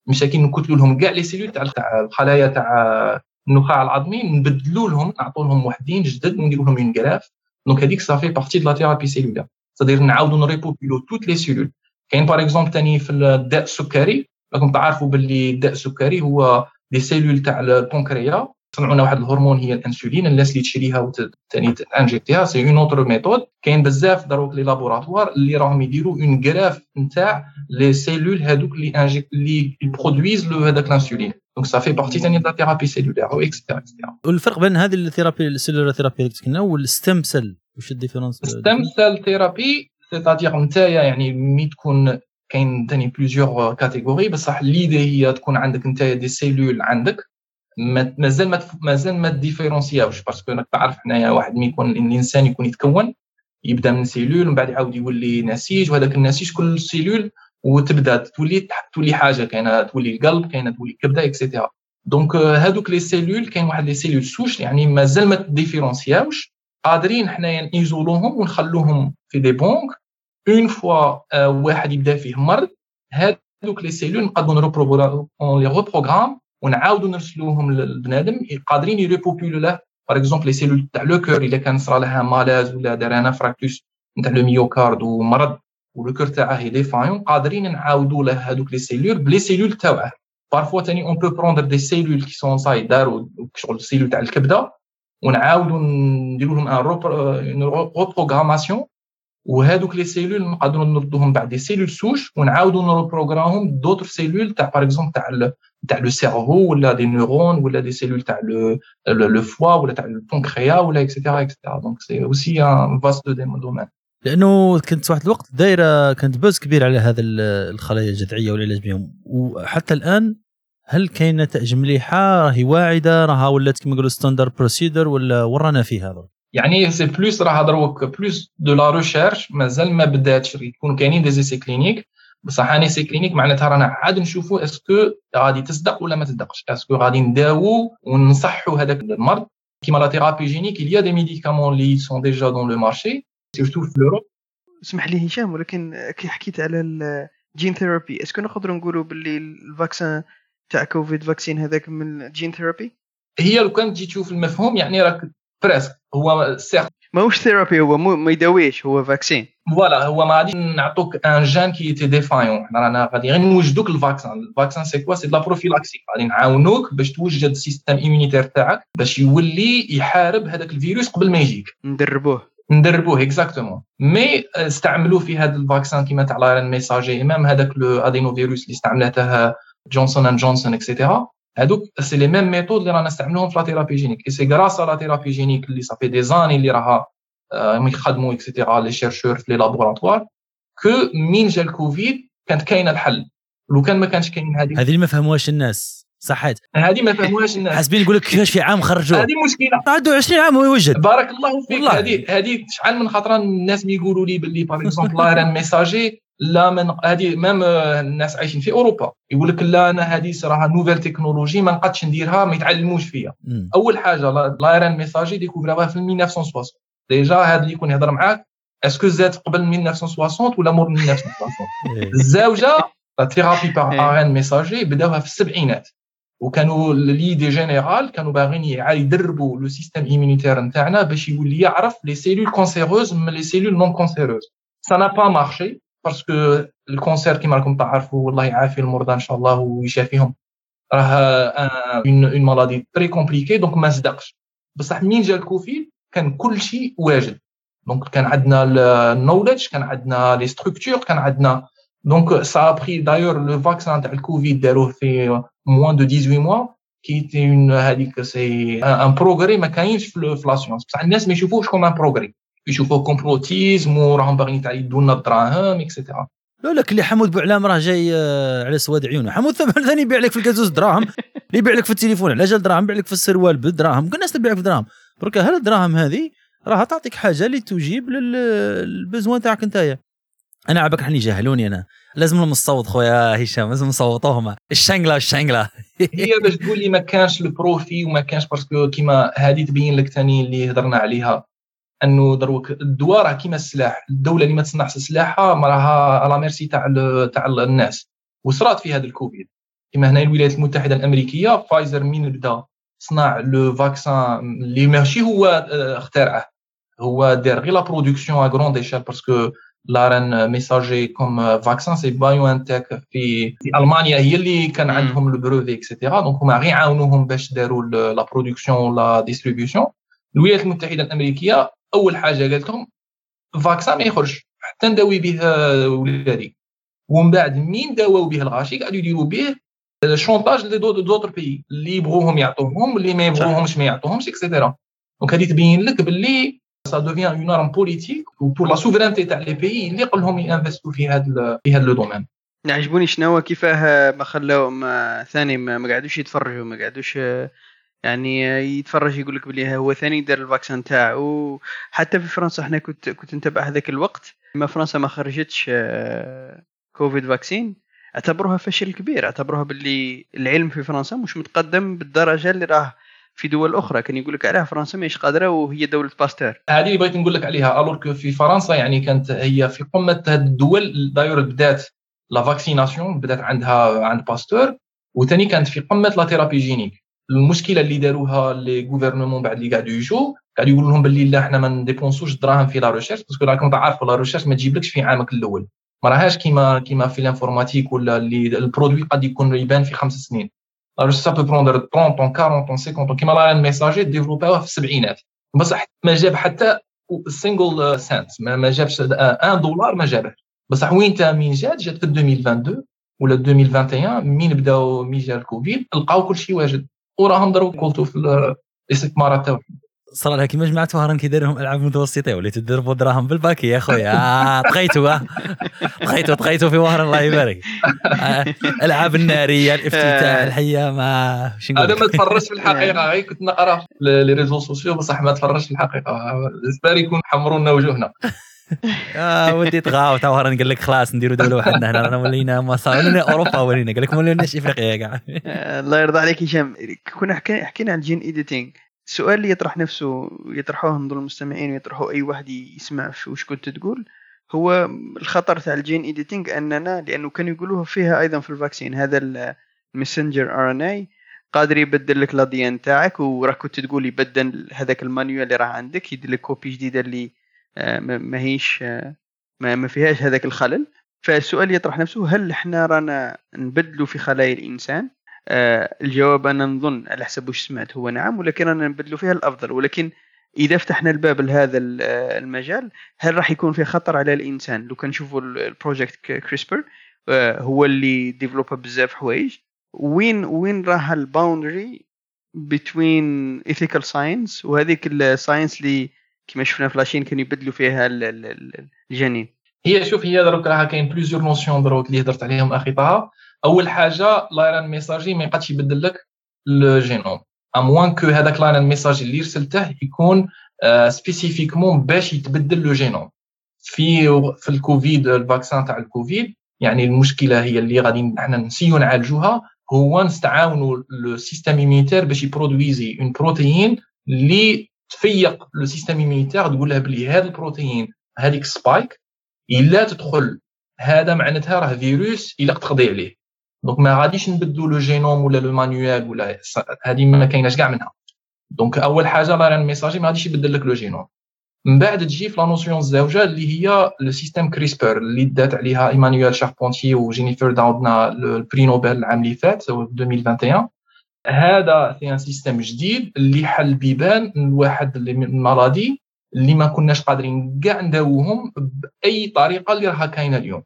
مساكين نكتلوا لهم كاع les cellules تاع الخلايا تاع النخاع العظمي نبدلوا لهم نعطوا لهم وحدين جدد ونديروا لهم une greffe donc هذيك ça fait partie de la thérapie cellulaire c'est-à-dire نعاودوا ن repeupler toutes les cellules كاين par exemple ثاني في الداء السكري. راكم تعرفوا باللي الداء السكري هو des cellules تاع ال pancréas صنعوا واحد الهرمون هي الانسولين الناس اللي تشريها وثاني injecter ها c'est une autre méthode كاين بزاف دروك les laboratoires اللي راهم يديروا une greffe نتاع les cellules هذوك اللي injectent اللي produisent le هذاك الانسولين. donc ça fait partie ثاني de thérapie cellulaire et cetera et cetera والفرق بين هذه ال thérapie ال cellular therapy اللي قلنا وال stem cell واش ال différence؟ stem cell therapy c'est-à-dire نتايا يعني مي تكون كاين ثاني plusieurs catégories بصح l'idée هي تكون عندك نتايا des cellules عندك مازال ما مازال ما différencié وش parce que راك تعرف حنايا واحد مي يكون الإنسان يكون يتكون يبدا من cellule ومن بعد يعاود يولي نسيج وهذاك النسيج كل cellule وتبدا تولي تولي حاجة كاينة تولي القلب كاينة تولي الكبدة et cetera donc هادوك les cellules كاين واحد les cellules souches يعني مازال ما différencié وش قادرين حنايا ن isole وهم ونخلوهم في des banques une fois واحد يبدا فيه مرض هادوك les cellules نقدروا ن reprogramme ونعاودوا نرسلوهم للبنادم قادرين repeuplé له. par exemple les cellules تاع le cœur إذا كان صرا لها malaise ولا دار un infarctus نتاع le myocarde ومرض و le cœur تاعه est défaillant قادرين نعاودوا له هذوك les cellules ب les cellules تاعه بارفوا ثاني on peut prendre des cellules qui sont saines داروا شغل ال cellules تاع الكبدة ونعاودوا نديروا لهم une reprogrammation وهذوك les cellules نقدروا نردوهم بعد des cellules souches ونعاودوا ن reprogramme هم d'autres cellules تاع par exemple تاع تاع le cerveau ولا des neurones ولا des cellules تاع le foie ولا تاع ال pancréas ولا et cetera et cetera donc c'est aussi un vaste domaine لأنه كنت واحد الوقت دايرة كانت buzz كبير على هذا الخلايا الجذعية والعلاج بهم وحتى الآن هل كاين نتائج مليحه راهي واعدة راها ولات كما نقولوا standard procedure ولا ورانا فيه هذا يعني c'est plus راه دروك plus de la recherche مازال ما بداتش يكون كاينين des essais cliniques بصح un essai clinique معناتها رانا عاد نشوفوا est-ce que غادي تصدق ولا ما تصدقش. est-ce que غادي نداوو ونصحوا هذاك المرض؟ كيما la thérapie génique il y a des médicaments اللي sont déjà dans le marché. Surtout في l'Europe. اسمح لي هشام ولكن كي حكيت على ال gene therapy est-ce que نقدروا نقولوا باللي ال vaccin تاع كوفيد vaccine هذاك من ال gene therapy هي لو كان تجي تشوف المفهوم يعني راك presque هو sûr ماهوش thérapie هو ما يداويش هو vaccine voilà هو ما غادي نعطوك un gène qui est défaillant حنا رانا غادي غير نوجدوك ال vaccin ال vaccin c'est quoi c'est la prophylaxie غادي نعاونوك باش توجد ال système immunitaire تاعك باش يولي يحارب هذاك الفيروس قبل ما يجيك ندربوه ندربوه exactement mais استعملوا في هذا ال vaccin كيما تاع l'ARN messager même هذاك ال adénovirus اللي استعملته جونسون اند جونسون et cetera هادوك c'est les mêmes méthodes اللي رانا نستعملوهم في la thérapie génique. Et c'est grâce la thérapie génique اللي ça fait des années اللي راها يخدموا et cetera les chercheurs في les laboratoires que مين جا الكوفيد كانت كاينة الحل. لو كان ما كانش كاين هذه هذه اللي ما فهموهاش الناس. صحيت هذه ما فهموهاش الناس. حاسبين يقول لك كيفاش في عام خرجوه هذه مشكلة. عنده 20 عام ويوجد. بارك الله فيك. هذه هذه شحال من خطرة الناس بيقولوا لي باللي par exemple l'ARN messager لا من هذه même الناس عايشين في أوروبا يقول لك لا أنا هذه صراحة nouvelle technologie ما نقدش نديرها ما يتعلموش فيا مم. أول حاجة l'ARN messager découvert اها في 1960 déjà هذا اللي يكون يهضر معاك est-ce que زاد قبل 1960 ولا مور 1960 إيه. الزاوجة la thérapie إيه. ARN messager بداوها في السبعينات وكانوا l'idée générale كانوا باغيين يدربوا le système immunitaire نتاعنا باش يولي يعرف les cellules cancéreuses من les cellules non cancéreuses ça n'a pas marché parce que ال cancer كيما راكم تعرفوا والله يعافي المرضى ان شاء الله ويشافيهم راه une une maladie très compliquée donc ما صدقش بصح منين جا الكوفيد كان كل شيء واجد donc كان عندنا ال knowledge كان عندنا les structures كان عندنا donc ça a pris d'ailleurs le vaccin تاع الكوفيد داروه في moins de 18 mois qui est un هذيك c'est un progrès ما كاينش في la science بصح الناس ما يشوفوش comme un progrès يشوفوه complotisme وراهم باغيين تاع يدوا لنا الدراهم et cetera لا لك اللي حمود بوعلام راه جاي آه، على سواد عيونه. حمود ثاني يبيع لك في الكازوز دراهم اللي يبيع لك في التليفون. على جال دراهم يبيع لك في السروال بالدراهم. كل الناس تبيع لك في دراهم درك هل الدراهم هذه راح تعطيك حاجة اللي تجيب للبزوان تاعك انتايا؟ أنا عباك حني جهلوني أنا. لازم لهم نصوت خويا هشام لازم نصوتوهم الشنقله الشنقله هي باش تقول لي ما كانش البروفي وما كانش باسكو كيما هذه تبين لك ثاني اللي هضرنا عليها. أنه دروك الدواء راه كيما السلاح الدولة اللي ما تصنعش سلاحها راها على ميرسي تاع تاع الناس. وصرات في هذا الكوفيد. كيما هنا الولايات المتحدة الأمريكية فايزر مين بدا صنع le vaccin اللي ماشي هو آه، اخترعه. هو دار غير la production à grande échelle parce que l'ARN messager comme vaccin c'est BioNTech في في ألمانيا هي اللي كان. عندهم le brevet et cetera donc هما غير عاونوهم باش داروا la production و la distribution الولايات المتحدة الأمريكية أول حاجة قالت لهم vaccin ما يخرج حتى نداوي به آه، ولادي. ومن بعد مين داواو به الغاشي؟ قعدوا يديروا به chantage d'autres pays اللي يبغوهم يعطوهم اللي ما يبغوهمش ما يعطوهمش et cetera donc هذه تبين لك باللي ça devient une arme politique و pour la souveraineté تاع les pays اللي قال لهم y investir وا في هذا في هذا le domaine. عجبوني شنو كيفاه ما خلاو ما ثاني ما, ما قعدوش يتفرجوا ما قعدوش آه، يعني آه، يتفرج يقول لك بلي هو ثاني دار ال vaccin تاعو. حتى في فرنسا إحنا كنت كنت نتابع هذاك الوقت. ما فرنسا ما خرجتش آه، كوفيد vaccine اعتبروها فشل كبير. اعتبروها باللي العلم في فرنسا مش متقدم بالدرجة اللي راه في دول أخرى. كان يقول لك عليها فرنسا ماهيش قادرة وهي دولة باستور هذه اللي بغيت نقول لك عليها. alors que في فرنسا يعني كانت هي في قمة هذه الدول داير بدات la vaccination بدات عندها عند باستور وثاني كانت في قمة la thérapie génique المشكلة اللي داروها les gouvernements بعد اللي قاعدوا يجوا قاعدوا يقولوا لهم باللي لا إحنا ما ن dépenser وش دراهم في la recherche parce que راكم تعرفوا la recherche ما تجيبلكش في عامك الأول. ما راهاش كيما كيما في ال informatique ولا اللي ال produit قد يكون يبان في خمس سنين. la recherche ça peut prendre 30 ans 40 ans 50 ans كيما l'ARN messager ديفلوباوها في السبعينات. بصح ما جاب حتى single cent ما, جابش un dollar ما جابه. بصح وين تا مين جات؟ جات في 2022 ولا 2021 مين بداو مين جا الكوفيد لقاو كل شيء واجد. وراهم ضربوا قلتوا في ال- الاستثمارات تاعهم صار لها كيما جماعة وهران كيدير لهم ألعاب متوسطة وليتوا تضربوا دراهم بال paquet يا خويا. آه، طغيتوا آه. طغيتوا طغيتوا في وهران الله يبارك. آه، ألعاب النارية الإفتتاح الحيه ما أنا؟ ما تفرجت في الحقيقة. غير كنت نقرأ les réseaux sociaux بصح ما تفرجت في الحقيقة. j'espère يكون حمروا لنا وجوهنا آه ودي طغاو وهران قال لك خلاص نديروا دولة وحدنا هنا. رانا ولينا ما صار ولينا أوروبا ولينا. قال لك ما وليناش إفريقيا كاع آه، الله يرضى عليك هشام. كنا حكي- حكينا عن ال gene editing. السؤال اللي يطرح نفسه يطرحوه نظن المستمعين ويطرحوه أي واحد يسمع في وش كنت تقول هو الخطر تاع ال gene editing أننا لأنه كانوا يقولوها فيها أيضا في ال vaccin هذا ال messenger RNA قادر يبدل لك l'ADN تاعك وراك كنت تقول يبدل هذاك ال manuel اللي راه عندك يدير لك copie جديدة اللي ما هيش ما فيهاش هذاك الخلل. فالسؤال يطرح نفسه هل إحنا رانا نبدلوا في خلايا الإنسان؟ آه الجواب أنا نظن على حسب وش سمعت هو نعم ولكن رانا نبدلوا فيها الأفضل. ولكن إذا فتحنا الباب لهذا آه، المجال هل راح يكون في خطر على الإنسان؟ لو كان نشوفوا ال project CRISPR آه هو اللي développe بزاف حوايج. وين وين راه ال boundary بين ethical science وهذيك ال science اللي كما شفنا في la Chine كانوا يبدلوا فيها الجنين. هي شوف هي دروك راها كاين plusieurs notions دروك اللي هضرت عليهم أخي طه أول حاجة l'ARN messager ما يقدش يبدل لك ال génome à moins que هذاك l'ARN messager اللي رسلته يكون spécifiquement باش يتبدل le génome في في الكوفيد ال vaccin تاع الكوفيد يعني المشكلة هي اللي غادي إحنا نسيو نعالجوها. هو نستعاونوا le système immunitaire باش يبرودويزي une protéine اللي تفيق le système immunitaire تقول له بلي هذا البروتيين هذيك spike إلا تدخل هذا معناتها راه فيروس إلا تقضي عليه. donc ما غاديش نبدلوا le génome ولا le manuel ولا هذه ما كايناش كاع منها. donc أول حاجة l'ARN messager ما غاديش يبدل لك le génome. من بعد تجي في la notion الزوجة اللي هي le système CRISPR اللي دات عليها ايمانويل شاربونتي وجينيفر داودنا ال prix Nobel العام اللي فات 2021 هذا c'est un système جديد اللي حل بيبان لواحد المرضي اللي ما كناش قادرين كاع نداووهم بأي طريقة اللي راها كاينة اليوم.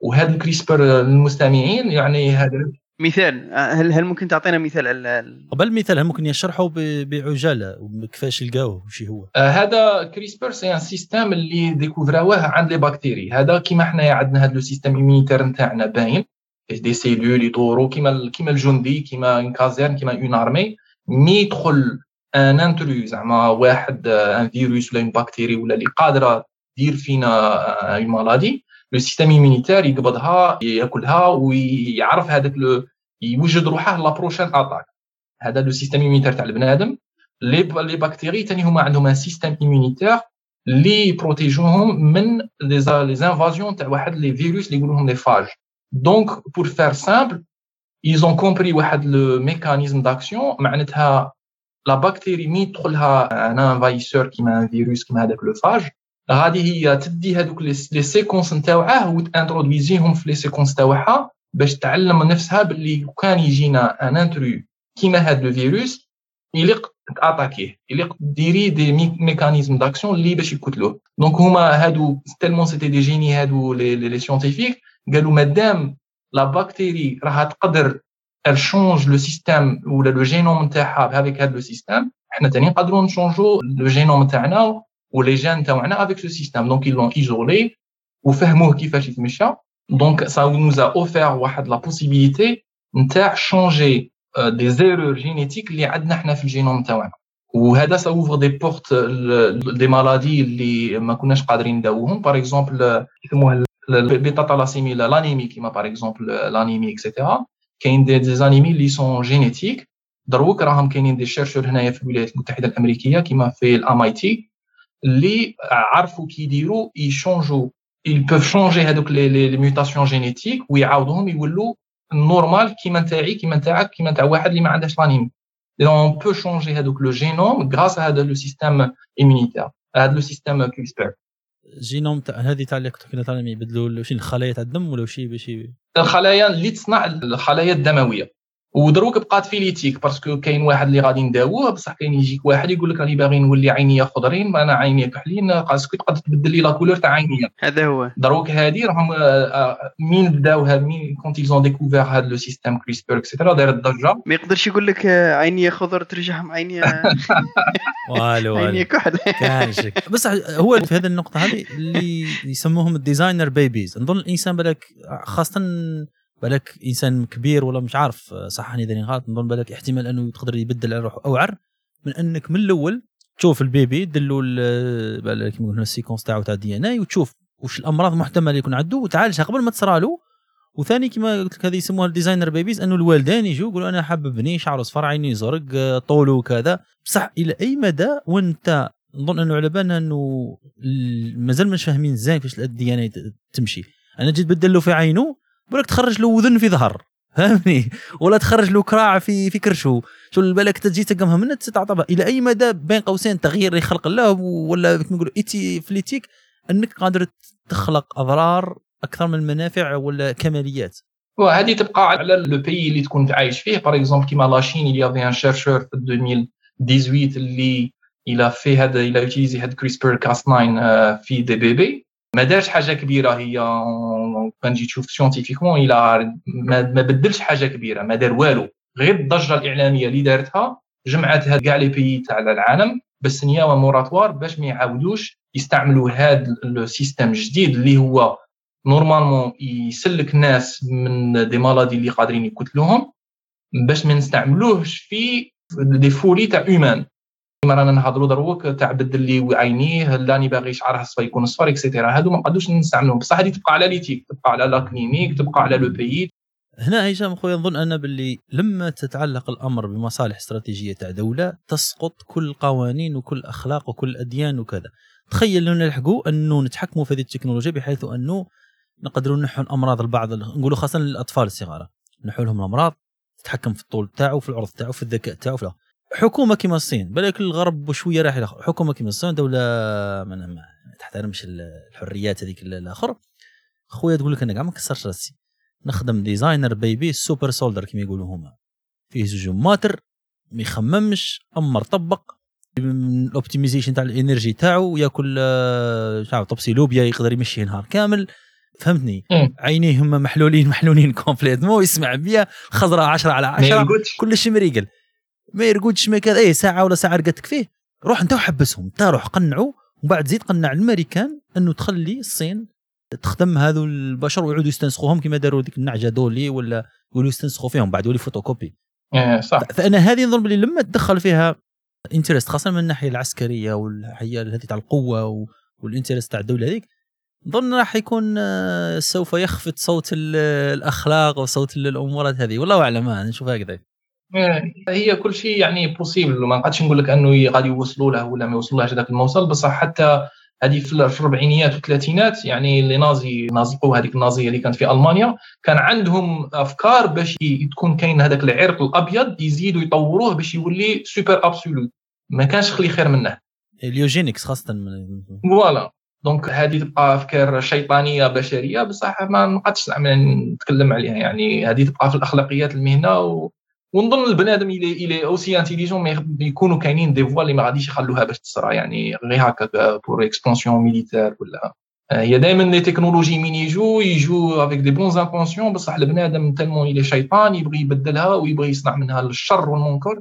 وهذا ال CRISPR للمستمعين يعني هذا مثال هل هل ممكن تعطينا مثال على قبل مثال هل ممكن يشرحوا بعجالة؟ كيفاش لقاوه؟ وش هو؟ آه هذا CRISPR c'est un système اللي ديكوفراوه عند les bactéries هذا كيما حنايا عندنا هذا le système immunitaire نتاعنا باين. des cellules يطوروا كيما كيما الجندي كيما une caserne كيما une armée مي يدخل un intrus زعما واحد un virus ولا une bactérie ولا اللي قادرة دير فينا une maladie le système immunitaire يقبضها ياكلها ويعرف هذاك يوجد روحه la prochaine attaque هذا le système immunitaire تاع البنادم. les les bactéries ثاني هما عندهم un système immunitaire اللي يبروتيجوهم من les invasions تاع واحد les virus اللي يقولوا لهم les phages donc pour faire simple ils ont compris واحد le mécanisme d'action معناتها la bactérie مي يدخلها un envahisseur كيما un virus كيما هذاك le phage غادي هي تدي هذوك les séquences نتاعها وتانترودويزيهم في les séquences تاعها باش تعلم نفسها باللي كان يجينا un intrus كيما هذا le virus يليق تاتاكيه يليق ديري des mécanismes d'action اللي باش يقتلوه. donc هما هادو tellement c'était des génies هادو les scientifiques قالوا مادام la bactérie راها تقدر change le système ولا le génome نتاعها بهذاك هذا le système حنا تاني نقدروا نشونجو le génome نتاعنا و les gènes تاعنا avec ce système donc ils l'ont isolé وفهموه كيفاش يتمشى donc ça nous a ouvert واحد la possibilité نتاع changer des erreurs génétiques اللي عندنا حنا في ال génome تاعنا وهذا ça ouvre des portes des maladies اللي ما كناش قادرين نداوهم. par exemple يسموها ال bêta-thalassémie l'anémie كيما par exemple l'anémie et cetera كاين des anémies اللي sont génétiques دروك راهم كاينين des chercheurs هنايا في الولايات المتحده الامريكيه كيما في ال MIT اللي عرفوا كيديروا يشونجوا ils peuvent changer هذوك les les mutations génétiques ويعاودوهم يولوا normal كيما نتاعي كيما نتاعك كيما نتاع واحد اللي ما عندهاش l'anémie on peut changer هذوك le génome grâce هذا le système immunitaire هذا le système CRISPR ال génome تاع هذه تاع اللي كنا تعلم يبدلوا شي الخلايا تاع الدم ولا شي باش الخلايا اللي تصنع الخلايا الدموية. ودروك بقات في l'éthique parce que كاين واحد اللي غادي نداووه بصح كاين يجيك واحد يقول لك راني باغي نولي عينيا خضرين أنا عينيا كحلين est-ce que تقدر تبدل لي la couleur تاع عينيا. هذا هو. دروك هادي راهم مين بداوها مين quand ils découvert هاد le système CRISPR et cetera داير الضجة. ما يقدرش يقول لك عينيا خضر ترجعهم عينيا والو عينيا كحل. بس هو في هذه النقطة هذه اللي يسموهم ال designer babies نظن الإنسان بالك خاصة بالك إنسان كبير ولا مش عارف صحني إذا غلط نظن بالك احتمال أنه يقدر يبدل على روحه اوعر من أنك من الأول تشوف ال bébé دلوا بالك كيما قلنا ال sequence تاعو تاع DNA وتشوف وش الأمراض المحتملة يكون عنده وتعالجها قبل ما تصرى له. وثاني كما قلت لك هذه يسموها ال designer babies أنه الوالدين يجوا يقولوا أنا حابب بني شعره صفر عيني زرق طوله وكذا بصح إلى أي مدى وأنت نظن أنه على بالنا أنه مازال مش فاهمين زين كيفاش ال DNA تمشي. أنا جيت بدل له في عينه بالك تخرج له وذن في ظهر. فهمني؟ ولا تخرج له كراع في في كرشو شو بالك تجي تقمها من تتعطى إلى أي مدى بين قوسين تغيير خلق الله ولا كما نقولوا éthi- ف l'éthique أنك قادر تخلق أضرار أكثر من المنافع ولا كماليات؟ وهذه تبقى على le pays اللي تكون عايش فيه. par exemple كيما la Chine اللي y avait un chercheur في 2018 اللي il a fait هذا il a utilisé هاد CRISPR Cas 9 في des bébés ما دارش حاجة كبيرة هي كان جيت تشوف scientifiquement il a ما, بدلش حاجة كبيرة ما دار والو. غير الضجة الإعلامية اللي دارتها جمعتها كاع les pays تاع العالم باش signer moratoire باش ما يعاودوش يستعملوا هذا ال système الجديد اللي هو normalement يسلك ناس من des maladies اللي قادرين يقتلوهم باش ما نستعملوهش في des folies تاع humains كيما رانا نهضروا دروك تاع بدل لي عينيه لاني باغي شعره صفا يكون صفر et cetera هادو ما نقدوش نستعملوهم. بصح هذه تبقى على l'éthique تبقى على la clinique تبقى على le pays هنا هشام خويا نظن أنا باللي لما تتعلق الأمر بمصالح استراتيجية تاع دولة تسقط كل قوانين وكل أخلاق وكل أديان وكذا. تخيل لو نلحقوا أنه نتحكموا في هذه التكنولوجيا بحيث أنه نقدروا نحو الامراض البعض نقولوا خاصة للأطفال الصغار. نحو لهم الأمراض تتحكم في الطول تاعو في العرض تاعو في الذكاء تاعو في حكومه كما الصين. بالك الغرب شوية راح حكومه كما الصين دولة ما تحترمش الحريات هذيك الآخر. خويا تقول لك أنا كاع ما كسرش راسي. نخدم designer baby super soldier كما يقولوا هما. فيه زوج ماتر ما يخممش أمر طبق. ال optimization تاع ال energy تاعو ياكل تاع طبسي لوبيا يقدر يمشي نهار كامل. فهمتني؟ عينيه هما محلولين محلولين complètement يسمع bien. خضراء 10 على 10 كل شيء مريقل. ما يرقدش ما كذا. اي ساعة ولا ساعة رقدتك فيه. روح أنت وحبسهم. أنت روح قنعوا ومن بعد زيد قنع الامريكان إنه تخلي الصين تخدم هذو البشر ويعودوا يستنسخوهم كما داروا ديك النعجة دولي ولا يقولوا يستنسخوا فيهم بعد يولي فوتوكوبي. إيه، صح. فأنا هذه نظن بلي لما تدخل فيها interest خاصة من الناحية العسكرية والناحيه هذه تاع القوة وال interest تاع الدولة هذيك نظن راح يكون آه، سوف يخفت صوت الأخلاق وصوت الأمورات هذه. والله أعلم نشوف هكذا. هي كل شيء يعني possible ما نقدرش نقول لك أنه غادي يوصلوا له ولا ما يوصلوش هذاك الموصل بصح حتى هذه في الأربعينيات والثلاثينات يعني les nazis نازقوا هذيك النازية اللي كانت في ألمانيا كان عندهم أفكار باش تكون كاين هذاك العرق الأبيض يزيدوا يطوروه باش يولي super absolute ما كانش خلي خير منه. ال eugenics خاصة. voilà donc هذه تبقى أفكار شيطانية بشرية بصح ما نقدرش نتكلم عليها. يعني هذه تبقى في الأخلاقيات المهنة و... ونظن البنادم il est il est aussi intelligent يكونوا كاينين دي فوا اللي ما غاديش يخلوها باش تصرى يعني غير هكا pour expansion militaire ولا هي دائما les technologies من يجوا يجوا avec des bonnes intentions بصح البنادم tellement il est شيطان يبغي يبدلها ويبغي يصنع منها الشر والمنكر.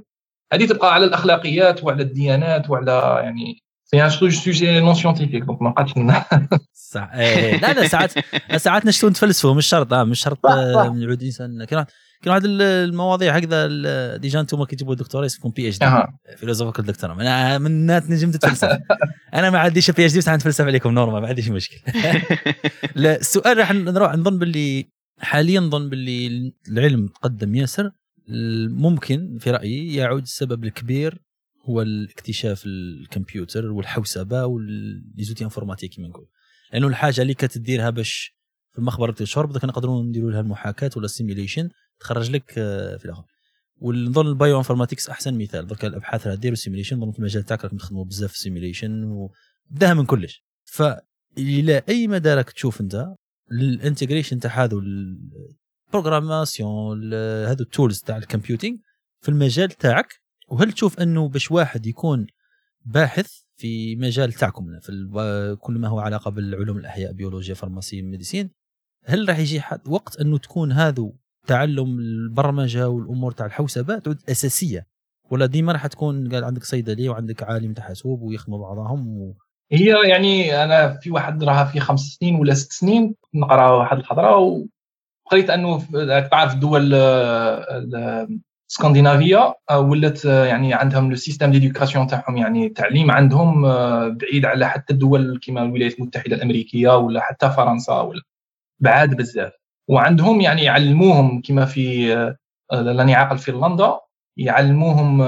هذه تبقى على الأخلاقيات وعلى الديانات وعلى يعني c'est un sujet non scientifique donc ما بقاتش صح. إيه. لا لا ساعات ساعات نشتو نتفلسفوا مش شرط آه مش شرط نعود إنسان كاين كاين واحد المواضيع هكذا déjà أنتم كي تجيبوا دكتوراه يسمون PhD philosophical دكتوراه أنا من نجم تتفلسف. أنا ما عنديش PhD بس نتفلسف عليكم normal ما عنديش مشكل لا السؤال راح نروح نظن باللي حاليا نظن باللي العلم تقدم ياسر. ممكن في رأيي يعود السبب الكبير هو الاكتشاف الكمبيوتر والحوسبة و les outils informatiques كما نقول لأنه الحاجة اللي كتديرها باش في المخبر تاع بدك نقدروا نديروا لها المحاكاة ولا ال simulation تخرج لك آه، في الآخر. ونظن ال bioinformatics أحسن مثال. درك الأبحاث راه ديروا simulation نظن في المجال تاعك راكم تخدموا بزاف في ال simulation وبداها من كلش. فإلى أي مدى راك تشوف أنت ال integration تاع هذو ال programmation هذو ال tools تاع ال computing في المجال تاعك؟ وهل تشوف أنه باش واحد يكون باحث في مجال تاعكم في كل ما هو علاقة بالعلوم الأحياء بيولوجيا pharmacie médecine هل راح يجي وقت أنه تكون هذو تعلم البرمجة والأمور تاع الحوسبة تعود أساسية. ولا ديما راح تكون قال عندك صيدلي وعندك عالم تحاسب ويخدموا بعضهم و... هي يعني أنا في واحد راها في خمس سنين ولا ست سنين نقرا واحد الهضرة وقريت أنه تعرف الدول اسكندنافيا آه، ولات يعني عندهم le système d'éducation تاعهم يعني التعليم عندهم بعيد على حتى الدول كما الولايات المتحدة الأمريكية ولا حتى فرنسا ولا بعاد بزاف. وعندهم يعني يعلموهم كما في راني عاقل في فنلندا يعلموهم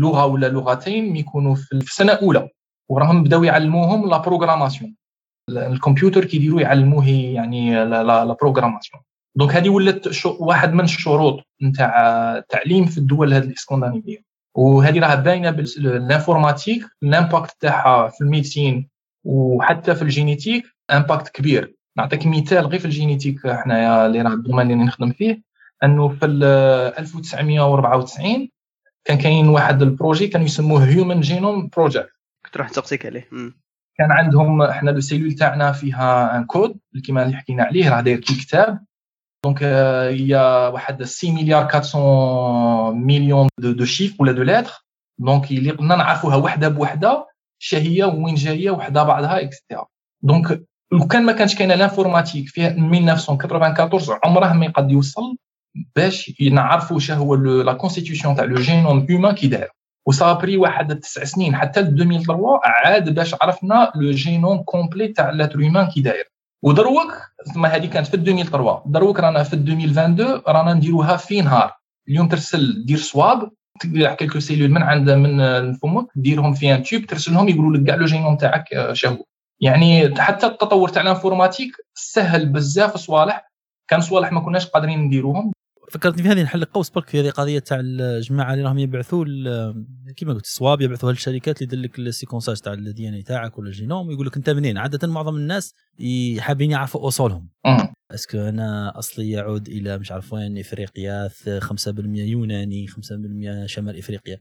لغة ولا لغتين يكونوا في السنة الأولى. وراهم بداو يعلموهم la programmation الكمبيوتر كيديروا يعلموه يعني la programmation donc هذه ولات واحد من الشروط نتاع التعليم في الدول هذه الإسكندنافية. وهذه راه باينة بال informatique ال impact تاعها في ال médecine وحتى في ال génétique impact كبير. نعطيك مثال غير في ال génétique حنايا اللي راه ال domaine اللي نخدم فيه انه في 1994 كان كاين واحد ال projet كانوا يسموه Human Genome Project كنت راح نسقسيك عليه. كان عندهم إحنا ال cellules تاعنا فيها un code كيما اللي حكينا عليه راه داير كي كتاب. donc هي واحد 6 مليار 400 مليون de, de chiffres ولا de lettres donc اللي قلنا نعرفوها وحده بوحده هي وين جاية وحده بعضها etc. donc لو كان ما كانش كاينة l'informatique في 1994 عمره ما يقد يوصل باش نعرفوا شنو هو la constitution تاع le génome humain كي داير. وصابري واحد تسع سنين حتى 2003 عاد باش عرفنا le génome complet تاع l'être humain كي داير. ودروك ثم هذه كانت في 2003 دروك رانا في 2022 رانا نديروها في نهار. اليوم ترسل دير swab تقلع quelques cellules من عند من فمك ديرهم في un tube ترسلهم يقولوا لك كاع le génome تاعك شهو. يعني حتى التطور تاع ال informatique سهل بزاف صوالح كان صوالح ما كناش قادرين نديروهم. فكرتني في هذه نحل قوس برك في هذه قضية تاع الجماعة اللي راهم يبعثوا كيما قلت ال swab يبعثوها للشركات اللي يديرلك ال séquençage تاع ال DNA تاعك ولا ال génome يقول لك أنت منين؟ عادة معظم الناس حابين يعرفوا أصولهم. est-ce que أنا أصلي يعود إلى مش عارف وين إفريقيا 5% يوناني 5% شمال إفريقيا.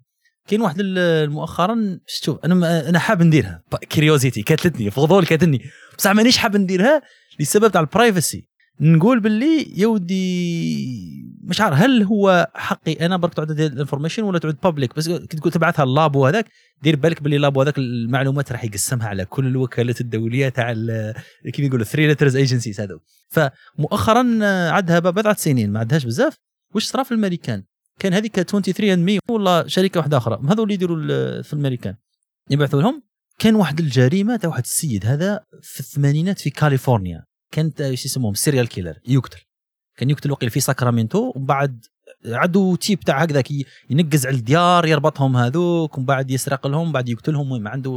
كاين واحد مؤخرا شوف أنا أنا حاب نديرها. curiosity كاتلتني فضول كاتلني بصح مانيش حاب نديرها لسبب تاع ال privacy نقول باللي يودي مش عارف هل هو حقي أنا برك تعود ال information ولا تعود public بس كي تقول تبعثها ال labo هذاك دير بالك باللي ال labo هذاك المعلومات راح يقسمها على كل الوكالات الدولية تاع كيف يقولوا three letters agencies هذو. فمؤخرا عدها بضعه سنين ما عدهاش بزاف. واش صرا في الامريكان كان هذيك 23andMe ولا شركة واحدة أخرى. هذو اللي يديروا في الأمريكان. يبعثوا لهم. كان واحد الجريمة تاع واحد السيد هذا في الثمانينات في كاليفورنيا. كانت إيش يسموهم؟ serial killer يقتل. كان يقتل وقيل في ساكرامنتو ومن بعد عنده type تاع هكذاك ينقز على الديار يربطهم هذوك ومن بعد يسرق لهم بعد يقتلهم المهم عنده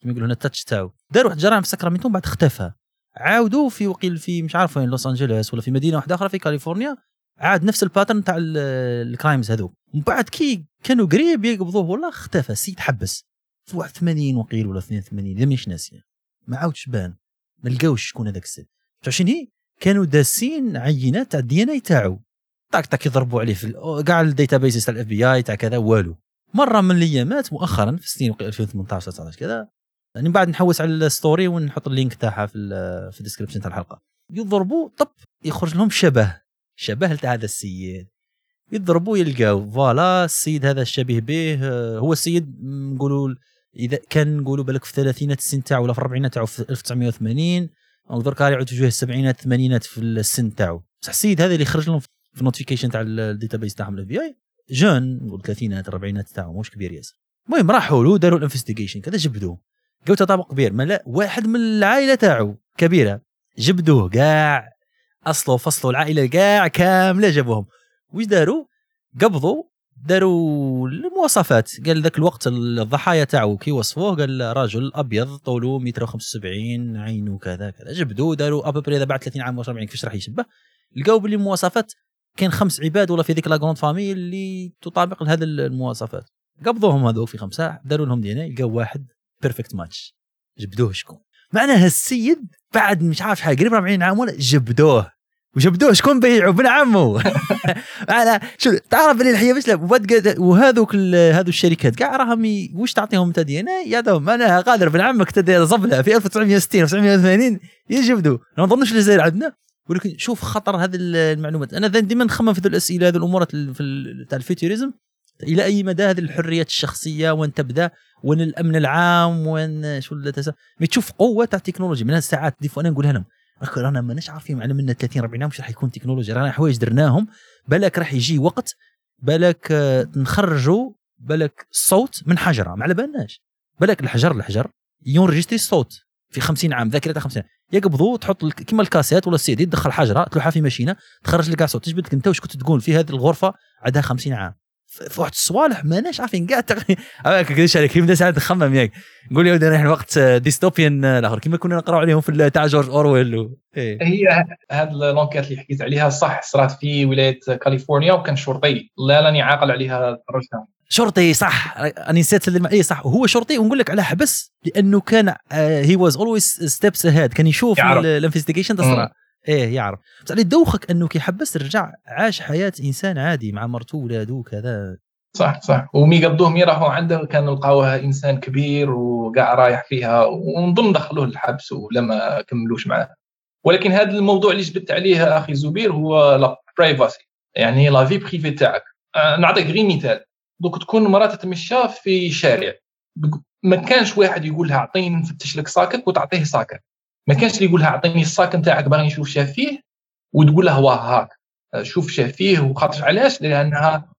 كما يقولوا هنا ال touch تاعو. دار واحد الجرائم في ساكرامنتو بعد اختفى. عاودوا في وقيل في مش عارف وين لوس أنجلوس ولا في مدينة واحدة أخرى في كاليفورنيا. عاد نفس ال pattern تاع ال crimes هذوك. ومن بعد كي كانوا قريب يقبضوه والله اختفى السيد حبس. في 81 وقيل ولا 82 إذا مانيش ناسيه ما عاودش بان. ما لقاوش شكون هذاك السيد. شنو هي؟ كانوا داسين عينات تاع ال DNA تاعو. طاك طاك يضربوا عليه في كاع ال data تاع ال FBI تاع كذا والو. مرة من الأيامات مؤخرا في سنين 2018 19 كذا يعني بعد نحوس على ال story ونحط ال link تاعها في في ال description تاع الحلقة. يضربوا طب يخرج لهم شبه. شبه تاع هذا السيد. يضربوا يلقاو voilà السيد هذا الشبيه به. هو السيد نقولوا إذا كان نقولوا بالك في الثلاثينات السن تاعو ولا في الاربعينات تاعو في 1980 أو درك يعود في السبعينات الثمانينات في السن تاعو. بصح السيد هذا اللي خرج لهم في ال notification تاع ال database تاعهم ال FBI jeune نقول الثلاثينات الاربعينات تاعو مش كبير ياسر. المهم راحوا له داروا ال investigation كذا جبدوه. لقوا طابق كبير ما لا واحد من العائلة تاعو كبيرة جبدوه كاع اصله فصلوا العائلة كاع كاملة جابوهم. واش داروا؟ قبضوا داروا المواصفات. قال ذاك الوقت الضحايا تاعو كي وصفوه قال رجل أبيض طوله 175 عينه كذا كذا. جبدوه داروا à peu près إذا بعد 30 عام 40 كيفاش راح يشبه؟ لقاو باللي المواصفات كاين خمس عباد ولا في ذيك la famille اللي تطابق لهذه المواصفات. قبضوهم هذوك في خمسة داروا لهم DN لقاو واحد perfect match جبدوه شكون؟ معناها السيد بعد مش عارف حاجة قريب 40 عام ولا جبدوه. وجبدوه شكون بيعوا ابن عمه أنا شو تعرف اللي الحياة مش وهذوك هذو الشركات كاع راهم وش تعطيهم انت دي يا دوم أنا قادر ابن عمك تدي زبله في 1960 1980 يجبدوا ما نظنش اللي زي عندنا؟ ولكن شوف خطر هذه المعلومات. أنا دائما نخمم في الأسئلة هذه الأمور تاع الفيتوريزم إلى أي مدى هذه الحريات الشخصية؟ وين تبدأ؟ وين الأمن العام؟ وين شو ما تشوف قوة تاع التكنولوجيا من الساعات دي أنا نقولها لهم رانا ماناش عارفين معنا من 30 40 عام واش راح يكون تكنولوجيا رانا حوايج درناهم. بالك راح يجي وقت بالك آه، نخرجوا بالك الصوت من حجرة ما على بالناش. بالك الحجر الحجر ي enregistrer الصوت في 50 عام ذاكرة تاع 50 يقبضوا تحط كيما الكاسيت ولا السي دي تدخل حجرة تلوحها في machine تخرج لك صوت. تجبد لك أنت؟ واش كنت تقول في هذه الغرفة عندها 50 عام؟ في واحد الصوالح ماناش عارفين كاع كديش عليك كيما ساعات نخمم ياك؟ نقول يا ودي وقت dystopian الآخر. كيما كنا نقراو عليهم في تاع جورج أورويل و... إيه. هي هاد l'enquête اللي حكيت عليها صح. صرات في ولاية كاليفورنيا وكان شرطي. لا راني عاقل عليها الرجل. شرطي صح. أنا نسيت اي صح. هو شرطي ونقول لك على حبس لأنه كان هي was always steps ahead كان يشوف تصرى مم. إيه يعرف. بس اللي دوخك انه كي حبس رجع عاش حياة إنسان عادي مع مرته ولاده وكذا. صح صح. ومي قبضوه مي راحوا عنده كانوا لقاوه إنسان كبير وقاع رايح فيها ونظن دخلوه الحبس ولا ما كملوش معاه. ولكن هذا الموضوع اللي جبت عليه أخي زبير هو la privacy يعني la vie privée تاعك. آه، نعطيك غير مثال. دوك تكون مرة تتمشى في شارع. ما كانش واحد يقول لها أعطيني نفتش لك sac ك وتعطيه sac ك ما كانش اللي يقول لها اعطيني الساك نتاعك باغي نشوف شاف فيه وتقول له واه هاك شوف شاف فيه وخاطر علاش؟ لأنها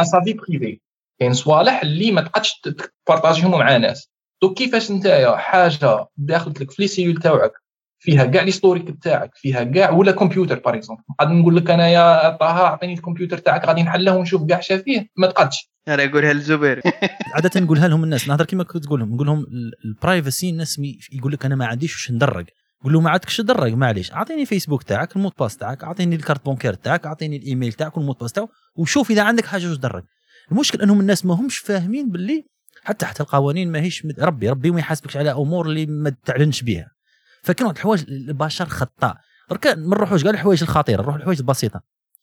sa vie privée كاين صوالح اللي ما تقدش تبارطاجيهم مع ناس. دوك كيفاش نتايا؟ حاجة داخلت لك في les cellules تاعك فيها كاع l'historique تاعك فيها كاع ولا كمبيوتر par exemple قاعد نقول لك أنا يا طه أعطيني الكمبيوتر تاعك غادي نحله ونشوف كاع شاف فيه ما تقدش أنا اقولها لزبير عادة نقولها لهم الناس نهضر كيما كنت تقول لهم نقول لهم ال privacy الناس يقول لك أنا ما عنديش واش ندرق. قول له ما عندكش تدرق معليش. أعطيني فيسبوك تاعك ال mot de passe تاعك أعطيني ال carte bancaire تاعك أعطيني الايميل تاعك وال mot de passe تاعك وشوف إذا عندك حاجة واش تدرق. المشكل أنهم الناس ما همش فاهمين باللي حتى حتى القوانين ماهيش ربي ربي ما يحاسبكش على أمور اللي ما تعلنش بها واحد الحوايج البشر خطاء. دركا ما نروحوش كاع الحوايج الخطيرة نروح الحوايج البسيطة.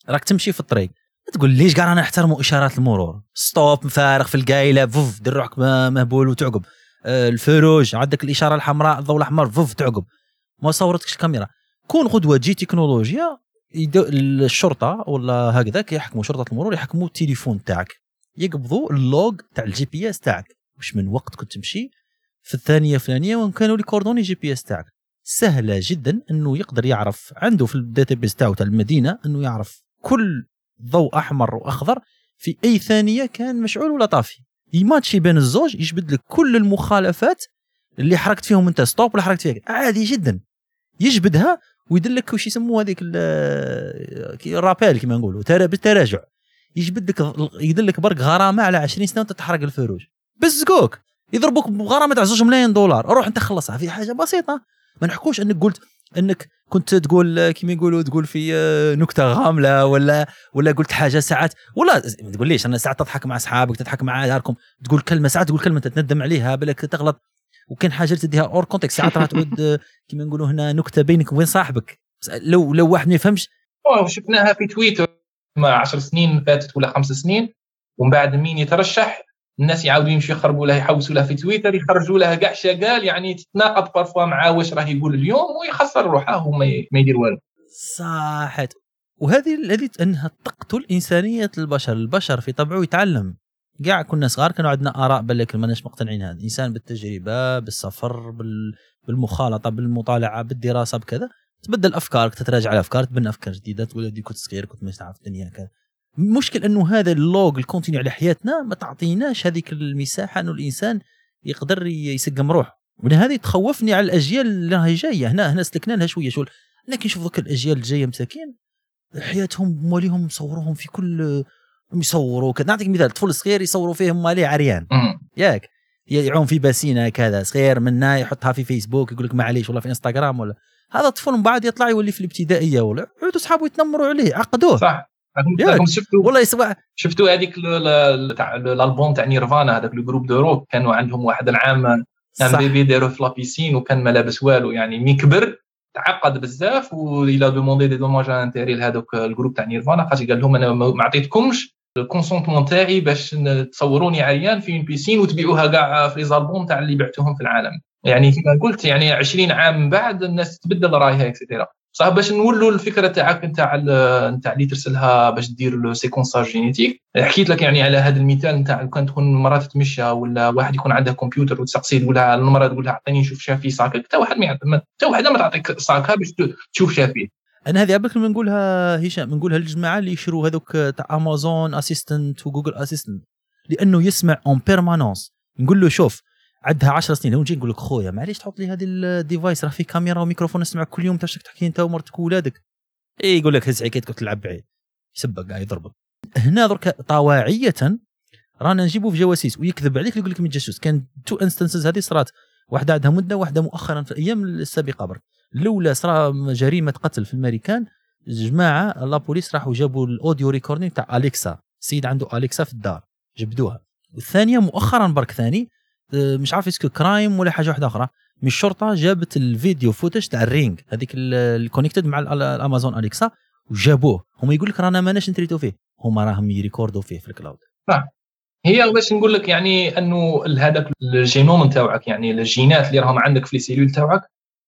راك تمشي في الطريق تقول ليش كاع رانا نحترموا إشارات المرور؟ stop فارغ في القايلة فوف دير روحك مهبول وتعقب. آه، الفيروج عندك الإشارة الحمراء الضوء الأحمر فوف تعقب. ما صورتكش الكاميرا. كون غدوة تجي تكنولوجيا الشرطة ولا هكذاك يحكموا شرطة المرور يحكموا التليفون تاعك. يقبضوا ال log تاع ال GPS تاعك. واش من وقت كنت تمشي في الثانية الفلانيه وين كانوا les coordonnées GPS تاعك. سهلة جدا أنه يقدر يعرف عنده في ال database تاعو تاع المدينة أنه يعرف كل ضوء أحمر وأخضر في أي ثانية كان مشعول ولا طافي. يماتشي بين الزوج يجبد لك كل المخالفات اللي حركت فيهم أنت ستوب ولا حركت فيها عادي جدا. يجبدها ويدلك وش يسموه هذيك الرابيل كما نقولوا بالتراجع. يجبد لك يدلك برك غرامة على 20 سنة وأنت تحرق الفروج. بزقوك! يضربوك بغرامة تاع 2 ملايين دولار. روح أنت خلصها. في حاجة بسيطة. ما نحكوش انك قلت انك كنت تقول كيما يقولوا تقول في آه، نكتة غاملة ولا ولا قلت حاجة ساعات. ولا ما تقوليش أنا ساعات تضحك مع أصحابك تضحك مع داركم تقول كلمة ساعات تقول كلمة تندم عليها بالك تغلط. وكان حاجة تديها hors contexte ساعات راح تعود آه، كيما نقولوا هنا نكتة بينك وبين صاحبك. لو لو واحد ما يفهمش. شفناها في تويتر. ما 10 سنين فاتت ولا خمس سنين. ومن بعد مين يترشح؟ الناس يعاودوا يمشوا يخربوا له يحوسوا له في تويتر يخرجوا له كاع شغال يعني تتناقض parfois مع واش راه يقول اليوم ويخسر روحه وما يدير والو. صحت وهذه الذي أنها تقتل انسانيه البشر البشر في طبعه يتعلم. كاع كنا صغار كانوا عندنا آراء بالك ماناش مقتنعين هذا الإنسان بالتجربة بالسفر بال... بالمخالطة بالمطالعة بالدراسة بكذا تبدل أفكارك تتراجع الافكار تبنى أفكار جديدة تقول كنت صغير كنت ما تعرف الدنيا كذا. المشكل انه هذا ال log ال continu على حياتنا ما تعطيناش هذيك المساحة انه الانسان يقدر يسقم روحه. ولهذا تخوفني على الأجيال اللي راهي جاية. هنا هنا سلكنا لها شوية. شغل. لكن شوف ذوك الأجيال الجاية مساكين حياتهم ماليهم يصوروهم في كل يصوروا. نعطيك مثال. طفل صغير يصوروا فيه ماليه عريان. ياك. يعوم في bassine كذا. صغير منا يحطها في فيسبوك يقول لك معليش ولا في إنستغرام ولا. هذا طفل من بعد يطلع يولي في الابتدائية ولا عودوا أصحابه يتنمروا عليه. عقدوه. صح. راكم- شفتوا والله يسمع شفتوا هذيك الالبوم تاع نيرفانا هذاك ال groupe de rock كانوا عندهم واحد العام ان صح. bébé داروه في la piscine وكان ما لابس والو يعني mais كبر تعقد بزاف و il a demandé des dommages-intérêts لهذوك ال groupe تاع نيرفانا خاطر قال لهم أنا ما عطيتكمش ال consentement تاعي باش تصوروني عريان في une piscine وتبيعوها كاع في les albums تاع اللي بعتوهم في العالم. يعني كما قلت يعني 20 عام من بعد الناس تبدل رايها et cetera صح باش نولوا الفكرة تاعك نتاع نتاع اللي ترسلها باش دير le séquençage génétique حكيت لك يعني على هذا المثال نتاع كان تكون مراه تتمشى ولا واحد يكون عنده كمبيوتر وتسقسي تقول لها المراه تقول لها اعطيني نشوف شا فيه ساكك حتى واحد ما حتى واحدة ما تعطيك ساكها باش تشوف شا فيه. أنا هذه قبل ما نقولها هشام نقولها للجماعة اللي يشروا هذوك تاع امازون assistant وجوجل assistant لأنه يسمع en permanence نقول له شوف عندها 10 سنين. لو نجي نقول لك خويا معليش تحط لي هذه ال device راه فيه كاميرا وميكروفون نسمعك كل يوم تاش تحكي أنت ومرتك وولادك. اي يقول لك هز عكيتك وتلعب بعيد. يسبك قاعد يضربك. هنا درك طواعية رانا نجيبو في جواسيس ويكذب عليك يقول لك من جاسوس. كان two instances هذه صرات واحدة عندها مدة واحدة مؤخرا في الأيام السابقة برك الأولى صرا جريمة قتل في الامريكان جماعة la police راحوا جابوا ال audio recording تاع أليكسا. سيد عنده أليكسا في الدار جبدوها. والثانية مؤخرا برك ثاني مش عارف est-ce que crime ولا حاجة واحدة أخرى. من الشرطة جابت ال video footage تاع الرينج هذيك ال connected مع ال- الأمازون أليكسا وجابوه. هما يقول لك رانا ماناش ن traiter و فيه. هما راهم ي record و فيه في ال cloud. هي باش نقول لك يعني أنه هذاك ال génome نتاوعك يعني الجينات اللي راهم عندك في les cellules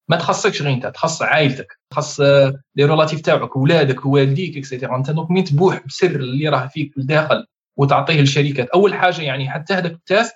ما تخصكش غير أنت تخص عائلتك تخص آه، les relatives تاوعك ولادك والديك et cetera أنت donc مين تبوح بسر اللي راه فيك الداخل وتعطيه للشركات أول حاجة يعني حتى هذاك ال test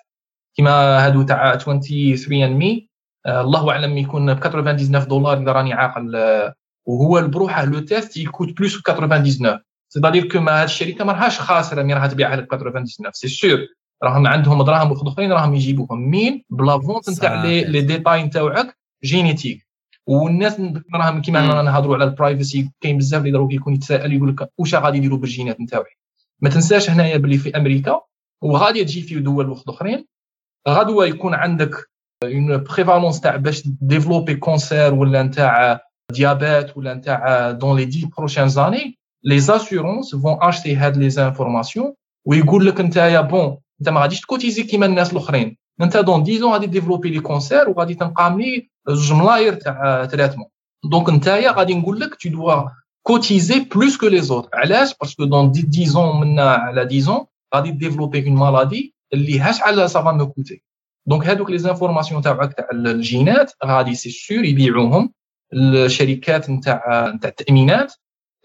كما هادو تاع 23andMe الله أعلم يكون ب 99 دولار اذا راني عاقل آه، وهو بروحه le test يكوت plus 99 c'est-à-dire que ما هاد الشركة ما راهاش خاسرة mais راها تبيعها لك 99 c'est sûr راهم عندهم دراهم أخرين راهم يجيبوهم. مين؟ par la vente نتاع les détails نتاعك génétiques. والناس راهم كيما نهضروا على ال privacy كاين بزاف اللي دروك يكون يتساءل يقول لك واش غادي يديروا بالجينات نتاوعي؟ ما تنساش هنايا باللي في أمريكا وغادي تجي في دول أخرين غدوه يكون عندك une prévalence تاع باش développer cancer ولا نتاع diabète ولا نتاع dans les 10 prochaines années les assurances vont acheter هاد les informations ويقول لك انت يا bon انت ما غاديش ت cotiser كيما الناس الأخرين. انت dans 10 غادي développer les cancers وغادي تنقام لي جوج ملاير تاع traitement donc انت غادي نقول لك tu dois cotiser plus que les autres علاش؟ parce que dans 10 منا على 10 غادي développer une maladie اللي هاش على ça va me coûter. donc هادوك les informations تاعك تاع الجينات غادي c'est sûr يبيعوهم الشركات نتاع نتاع التأمينات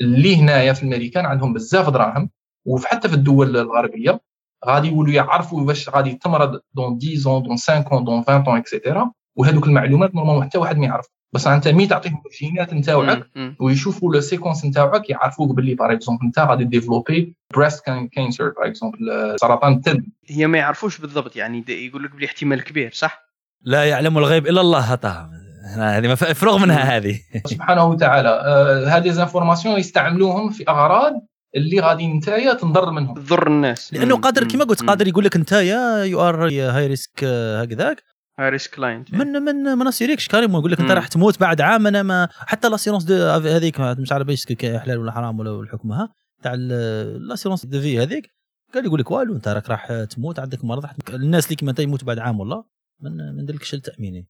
اللي هنايا في الامريكان عندهم بزاف دراهم. وحتى في الدول الغربية غادي يولوا يعرفوا واش غادي تمرض dans 10 dans 5 dans 20 et cetera وهذوك المعلومات normalement حتى واحد ما يعرف بس انت mais تعطيهم الجينات نتاوعك. ويشوفوا le séquence نتاعك يعرفوك باللي par exemple انت غادي développer breast cancer par exemple سرطان الثدي هي ما يعرفوش بالضبط يعني يقول لك بلي احتمال كبير صح؟ لا يعلم الغيب إلا الله هطاها هذه ما فرغ منها هذه. سبحانه وتعالى. آه، هذه informations يستعملوهم في أغراض اللي غادي نتايا تنضر منهم. تضر الناس. لأنه قادر كما قلت قادر يقول لك انت يا you are high risk هكذاك. high risk client من من ما نصيريكش carrément يقول لك أنت. راح تموت بعد عام أنا ما حتى l'assurance هذيك مش عارف إيش حلال ولا حرام ولا الحكمها تاع l'assurance de vie هذيك. قال يقول لك والو أنت راك راح تموت عندك مرض الناس اللي كيما أنت يموت بعد عام والله. من ما نديرلكش التاميني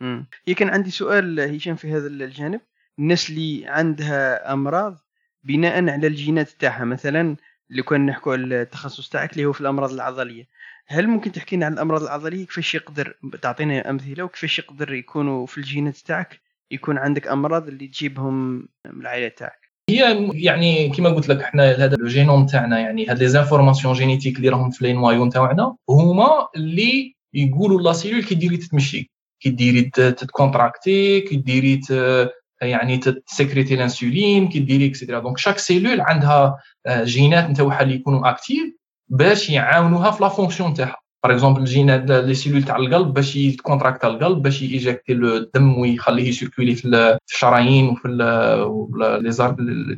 مم. هي كان عندي سؤال هشام في هذا الجانب. الناس اللي عندها أمراض بناء على الجينات تاعها مثلا لو كان نحكوا على التخصص تاعك اللي هو في الأمراض العضلية هل ممكن تحكي لنا عن الأمراض العضليه كيفاش يقدر تعطينا أمثلة؟ وكيفاش يقدر يكونوا في الجينات تاعك؟ يكون عندك أمراض اللي تجيبهم من العائلة تاعك. هي يعني كما قلت لك إحنا هذا الجينوم تاعنا يعني هاد les informations génétiques اللي راهم في les noyaux تاعنا هما اللي يقولوا la cellule كي ديري تتمشي. كي ديري تت contracter كي ديري يعني ت sécréter الإنسولين كي ديري et cetera donc chaque cellule عندها آه، جينات نتاعها اللي يكونوا actifs باش يعاونوها في la fonction تاعها. par exemple الجينات les cellules تاع القلب باش يت contracter القلب باش ي éjecter الدم ويخليه ي circuler في ال- في الشرايين وفي les ar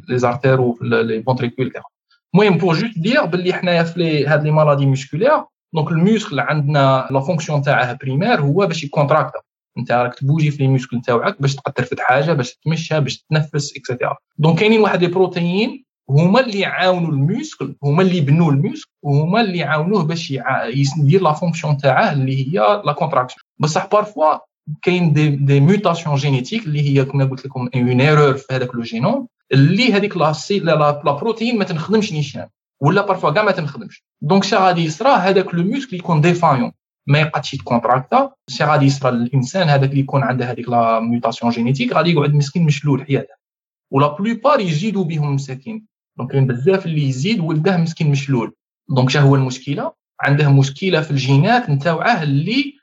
les artères وفي les ventricules تاعهم. المهم pour juste dire باللي حنايا في هاد les maladies musculaires donc ال muscle عندنا la fonction تاعه première هو باش ي contracter أنت راك تبوجي في les muscles تاعك باش تقدر ترفد حاجة باش تمشى باش تتنفس et cetera donc كاينين واحد les protéines هما اللي يعاونوا ال muscle هما اللي يبنوا ال muscle وهما اللي يعاونوه باش يدير la fonction تاعه اللي هي la contraction بصح parfois كاين des des mutations génétiques اللي هي كما قلت لكم une erreur في هذاك le génome اللي هذيك la c'est la, protéine ما تنخدمش نيشان ولا parfois كاع ما تنخدمش. donc شا غادي يصرى هذاك le muscle يكون défaillant ما يقعدش يت contracter شا غادي يصرى الإنسان هذاك اللي يكون عنده هذيك la mutation génétique غادي يقعد مسكين مشلول حياته. و la plupart يزيدوا بهم مساكين. donc كاين بزاف اللي يزيد ولده مسكين مشلول. donc شا هو المشكلة؟ عنده مشكلة في الجينات نتاوعه اللي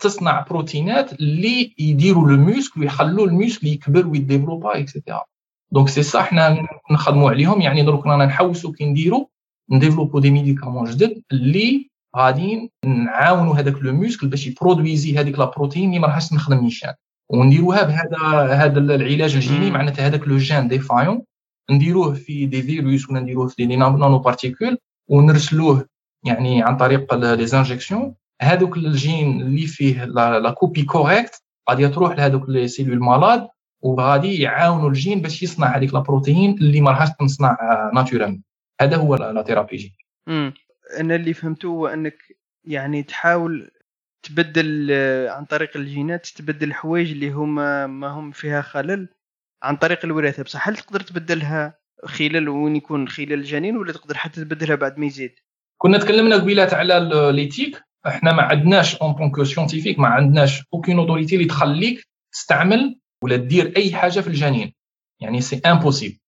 تصنع بروتينات اللي يديروا le muscle ويخلوا ال muscle يكبر وي développer et cetera donc c'est صح حنا نخدموا عليهم يعني دروك رانا نحوسوا كي نديروا ن développer و des médicaments جدد اللي غادي نعاونوا هذاك le muscle باش ي produire هذيك la protéine اللي ما راحش نخدم نيشان. ونديروها بهذا هذا العلاج الجيني. معناتها هذاك le gène défaillant. نديروه في des virus ولا نديروه في des nano particules ونرسلوه يعني عن طريق les injections هذوك الجين اللي فيه la copie correcte غادي تروح لهذوك les cellules malades وغادي يعاونوا الجين باش يصنع هذيك البروتين اللي ما راهاش تنصنع naturel هذا هو la thérapie génique أنا اللي فهمته هو أنك يعني تحاول تبدل آه، عن طريق الجينات تبدل الحوايج اللي هما ما هم فيها خلل عن طريق الوراثه بصح هل تقدر تبدلها خلال وين يكون خلال الجنين ولا تقدر حتى تبدلها بعد ما يزيد كنا تكلمنا قبيلات على l'éthique. إحنا ما عندناش en tant que scientifiques ما عندناش aucune autorité اللي تخليك تستعمل ولا دير أي حاجة في الجنين. يعني c'est impossible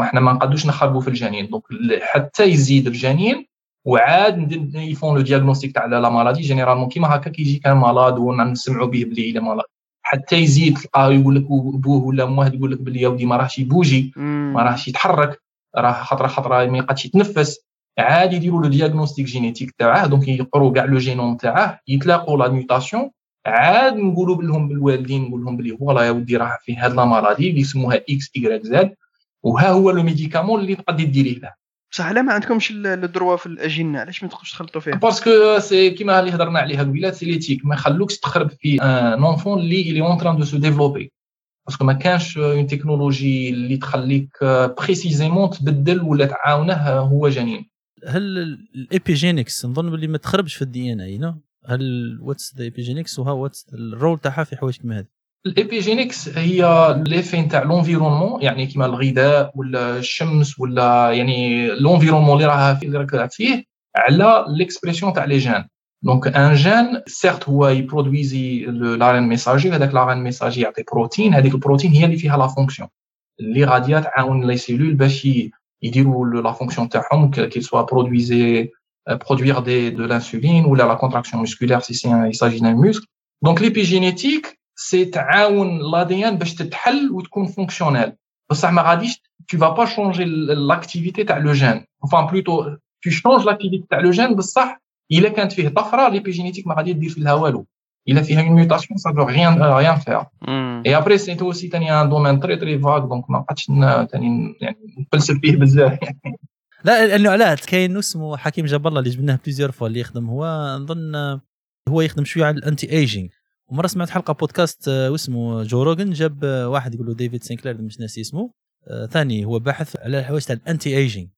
إحنا ما نقدوش نخربوا في الجنين. donc حتى يزيد الجنين وعاد ي font le diagnostic تاع la maladie généralement كيما هكا كيجي كان malade ونسمعوا به بلي إلى malade حتى يزيد تلقاه يقول لك بوه ولا أمه تقول لك بلي ودي ما راهش يبوجي ما راهش يتحرك راه خطره خطرة ما يقدش يتنفس. عادي يديروا le diagnostic génétique تاعه donc يقروا كاع le génome تاعه يتلاقوا la mutation عاد نقولوا لهم بالوالدين نقول لهم بلي voilà يا ودي راه فيه هاد la maladie اللي يسموها X Y Z وها هو le médicament اللي تقدر ديريه له. بصح علاه ما عندكمش ال droit في الأجنة علاش ما تقدروش تخلطوا فيها؟ parce que c'est كيما اللي هضرنا عليها قبيلة c'est l'éthique ما يخلوكش تخرب في un enfant اللي اللي en train de se développer parce que ما كانش une technologie اللي تخليك précisément تبدل ولا تعاونه هو جنين. هل ال epigenetics نظن باللي ما تخربش في ال DNA no هل what's the epigenetics وها what's ال role تاعها في حوايج كيما هذه؟ ال epigenetics هي l'effet نتاع l'environnement يعني كيما الغذاء ولا الشمس ولا يعني l'environnement اللي راه اللي راك فيه على l'expression تاع les gènes donc un gène certes هو ي produire l'ARN messager هذاك l'ARN messager يعطي بروتين هذيك البروتين هي اللي فيها la fonction اللي غاديه تعاون les cellules باش يديروا la fonction تاعهم que ce soit produise produire de de l'insuline ولا la contraction musculaire si c'est il s'agit d'un muscle. donc l'épigénétique c'est تعاون l'ADN باش تتحل وتكون fonctionnelle بصح ما غاديش tu vas pas changer l'activité تاع le gène enfin plutôt tu changes l'activité تاع le gène بصح إلا كانت فيه طفرة l'épigénétique ما غادي دير فيها والو. إلا فيها une mutation ça veut rien rien faire Et après c'est aussi تاني un domaine très très vague donc ما بقاتش تاني يعني نفلسف فيه بزاف. يعني لا لأنه علاه كاين اسمه حكيم جاب الله اللي جبناه plusieurs fois اللي يخدم هو نظن هو يخدم شوية على ال anti-aging ومرة سمعت حلقة بودكاست آه، واسمه Joe Rogan جاب آه، واحد يقول له David Sinclair مش ناسي اسمه آه، ثاني هو باحث على الحوايج تاع ال anti-aging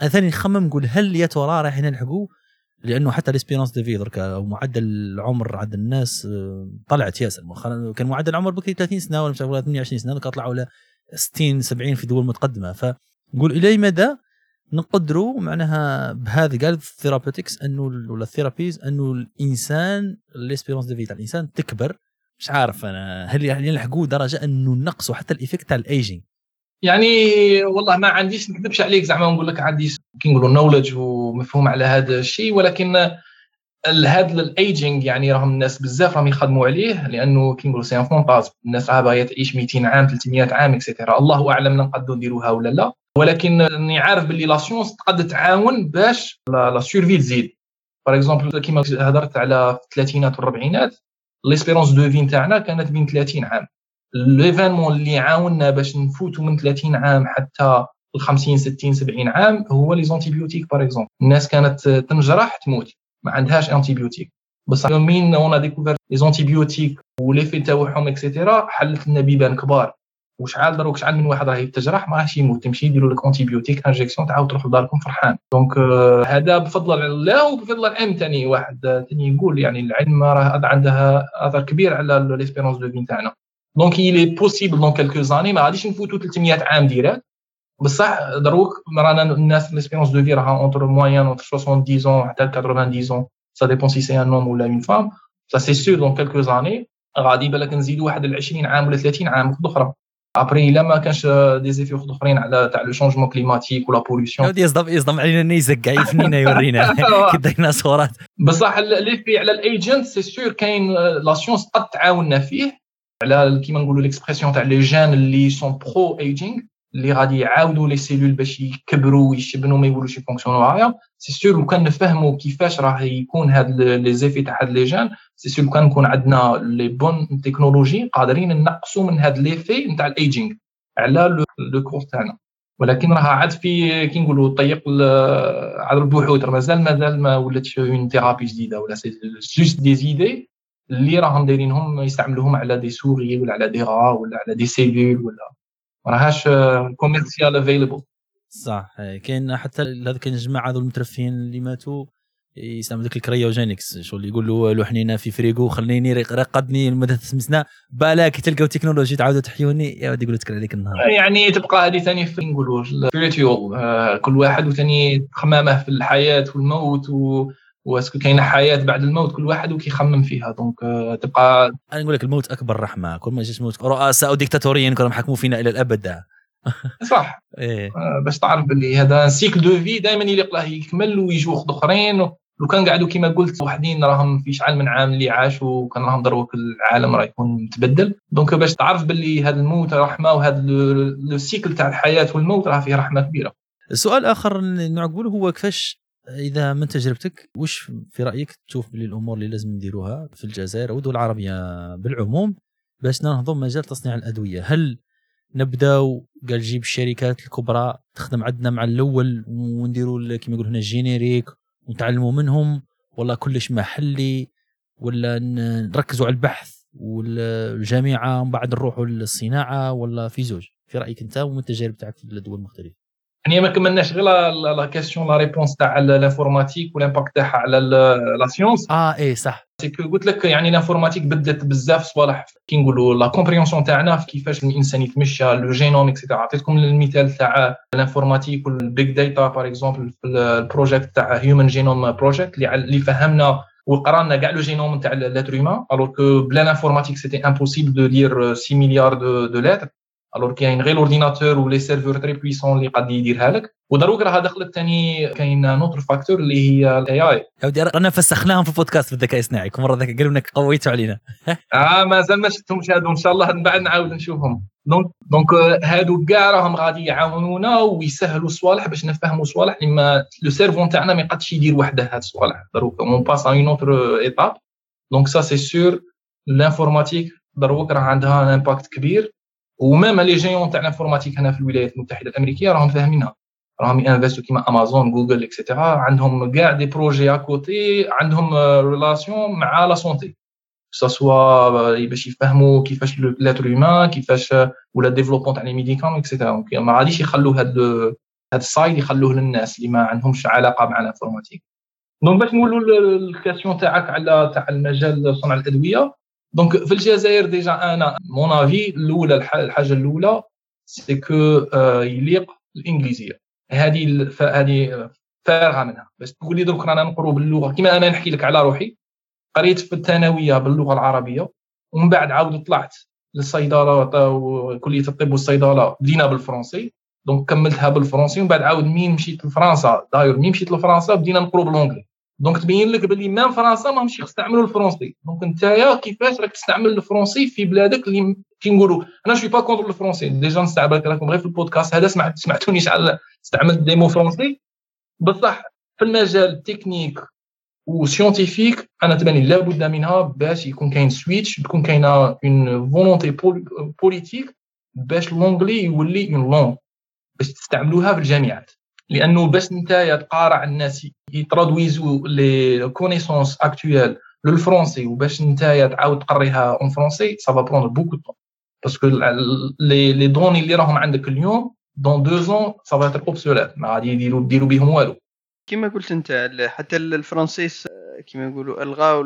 ثاني نخمم نقول هل يا ترى رايحين نلحقوا لأنه حتى l'espérance de vie دركا أو معدل العمر عند الناس طلعت ياسر. مؤخرا كان معدل العمر بكري 30 سنة ولا 28 سنة طلعوا ل 60 70 في دول متقدمة. فنقول إلى مدى نقدروا معناها بهذا قال ال therapeutics أنه ولا ال therapies أنه الإنسان l'espérance de vie تاع الإنسان تكبر. مش عارف أنا هل يعني يلحقوا درجة أنه نقصوا حتى ال effect تاع الايجينج يعني والله ما عنديش نكذبش عليك زعما نقول لك عندي كي نقولوا knowledge ومفهوم على هذا الشيء ولكن هذا الايجينج يعني راهم الناس بزاف راهم يخدموا عليه لأنه كي نقولوا c'est fantasme الناس راه باغيه تعيش 200 عام 300 عام et cetera الله أعلم نقدروا نديروها ولا لا. ولكن راني عارف باللي la science تقدر تعاون باش la survie تزيد. par exemple كيما هضرت على الثلاثينات والاربعينات l'espérance de vie نتاعنا كانت بين 30 عام. l'événement اللي عاوننا باش نفوتوا من 30 عام حتى ال 50 60 70 عام هو les antibiotiques par exemple الناس كانت تنجرح تموت. ما عندهاش antibiotique بصح مين on découvre les antibiotiques و l'effet تاعهم et cetera حلت لنا بيبان كبار. وشحال دروك شحال من واحد راه يتجرح ما راهش يموت. تمشي يديروا لك antibiotique injection تعاود تروح لداركم فرحان. donc euh, هذا بفضل الله وبفضل العلم ثاني واحد. ثاني يقول يعني العلم راه عندها أثر كبير على l'espérance de vie تاعنا. donc il est possible dans quelques années ما غاديش نفوتوا 300 عام direct بصح دروك رانا الناس l'espérance de vie راها entre moins entre 70 حتى 90 ça dépend si c'est un homme ولا une femme ça c'est sûr dans quelques années غادي بالك نزيدوا واحد ال 20 عام ولا 30 عام أخرى après الا ما كانش des effets اخرين على تاع le changement climatique ولا pollution يصدم يصدم علينا نيزك كاع يفنينا يورينا. كي ديناصورات بصح l'effet على ال aging c'est sûr كاين la science قد تعاوننا فيه. على كيما نقولوا l'expression تاع les gènes اللي sont pro-aging اللي غادي يعاودوا les cellules باش يكبروا ويشبنوا ما يقولوش يفونكسيونوا هايا c'est sûr لو كان نفهموا كيفاش راه يكون هاد les effets تاع هاد les gènes c'est sûr لو كان نكون عندنا les bonnes technologies قادرين نقصوا من هاد l'effet نتاع ال aging على le corps تاعنا. ولكن راه عاد في كي نقولوا طيق عاد البحوث مازال مازال ما ولاتش une thérapie جديدة ولا c'est juste des idées اللي راهم دايرينهم يستعملوهم على des souris ولا على دي غا ولا على des cellules ولا ما راهاش commercial available صح كاين حتى هذوك الجماعه هذو المترفين اللي ماتوا يستعمل ذاك ال cryogenics شغل يقول له لوحنينا في فريقو خليني رقدني لمده ثلاث سنين بالاك تلقاو تكنولوجي تعاودوا تحيوني يا ودي يقولوا تكل عليك النهار. يعني تبقى هذه ثاني في نقولوا آه كل واحد وثاني خمامه في الحياة والموت و و est-ce que كاينة حياة بعد الموت كل واحد وكيخمم فيها. donc آه تبقى أنا نقول لك الموت أكبر رحمة. كل ما جاش موت رؤساء وديكتاتوريين كانوا يحكموا فينا إلى الأبد. صح. إيه. آه باش تعرف باللي هذا cycle de vie دائما يليق له يكمل ويجوا وقت آخرين. لو كان قعدوا كما قلت وحدين راهم في شحال من عام اللي عاشوا وكان راهم دروك العالم راه يكون متبدل. donc باش تعرف باللي هذا الموت رحمة وهذا le cycle تاع الحياة والموت راه فيه رحمة كبيرة. السؤال اللي نعقبه هو كيفاش إذا من تجربتك وش في رأيك تشوف باللي الأمور اللي لازم نديروها في الجزائر أو الدول العربية بالعموم باش ننهضوا مجال تصنيع الأدوية؟ هل نبداو قال جيب الشركات الكبرى تخدم عندنا مع الأول ونديروا كما يقولوا هنا ال générique ونتعلموا منهم ولا كلش محلي ولا نركزوا على البحث والجامعة ومن بعد نروحوا للصناعة ولا في زوج؟ في رأيك أنت ومن التجارب تاعك في الدول المختلفة؟ يعني ما كملناش غير la question la réponse تاع l'informatique وال impact تاعها على la science آه إيه صح. c'est que قلت لك يعني l'informatique بدات بزاف صوالح. كي نقولوا la compréhension تاعنا في كيفاش الإنسان يتمشى le génome et cetera عطيتكم المثال تاع l'informatique وال big data par exemple في ال project تاع human genome project اللي فهمنا وقرانا كاع le génome تاع l'être humain alors que بلا l'informatique c'était impossible de lire 6 مليار de, de lettres alors كاين غير ال ordinateurs و les serveurs très puissants اللي قاد يديرها لك ودروك راه دخلت ثاني كاين un autre facteur اللي هي ال AI يا رانا فسخناهم في بودكاست بالذكاء الاصطناعي. كل مرة ذاك قالوا إنك قويتوا علينا. آه مازال ما شفتهمش هادو. إن شاء الله من بعد نعاود نشوفهم. donc donc هادو كاع راهم غادي يعاونونا ويسهلوا صوالح باش نفهموا صوالح اللي ما le cerveau نتاعنا ما يقدش يدير وحده هاد الصوالح. دروك on passe une autre étape donc ça c'est sûr l'informatique دروك راه عندها un impact كبير. و même les géants تاع ال informatique هنا في الولايات المتحدة الأمريكية راهم فاهمينها راهم انفستو كيما Amazon Google et cetera عندهم كاع des projets à côté عندهم relation مع la santé soit باش يفهموا كيفاش l'être humain كيفاش ولا développement تاع les médicaments et cetera ما غاديش يخلوا هاد هاد ال side يخلوه للناس اللي ما عندهمش علاقة مع ال informatique. donc باش نقولوا ال question تاعك على تاع المجال صنع الأدوية. donc في الجزائر déjà أنا mon avis الأولى الحاجة الأولى c'est que يليق الإنجليزية. هذه هذه فارغة منها. باش تقول لي درك رانا نقروا باللغة. كما أنا نحكي لك على روحي قريت في الثانوية باللغة العربية ومن بعد عاود طلعت للصيدلة وكلية الطب والصيدلة بدينا بالفرنسي. donc كملتها بالفرنسي ومن بعد عاود مين مشيت لفرنسا. داير مين مشيت لفرنسا بدينا نقروا ب l'anglais donc تبين لك باللي même فرنسا ماهمش يستعملوا الفرنسي. donc نتايا كيفاش راك تستعمل الفرنسي في بلادك اللي كي نقولوا أنا je suis pas contre الفرنسي déjà نستعمل راكم غير في البودكاست. هذا سمعت سمعتوني شحال استعملت des mots français بصح في المجال ال technique و scientifique أنا تبان لابد منها باش يكون كاين switch تكون كاينة une volonté politique باش l'anglais يولي une langue باش تستعملوها في الجامعات. لأنه باش نتايا تقارع الناس يترادويزو les connaissances actuelles لل français وباش نتايا تعاود تقريها en français ça va beaucoup de parce que les les données اللي راهم عندك اليوم dans deux ans ça va être obsolète ما غادي يديروا ديروا بهم والو. كما قلت أنت حتى الفرنسيس كما يقولوا ألغاو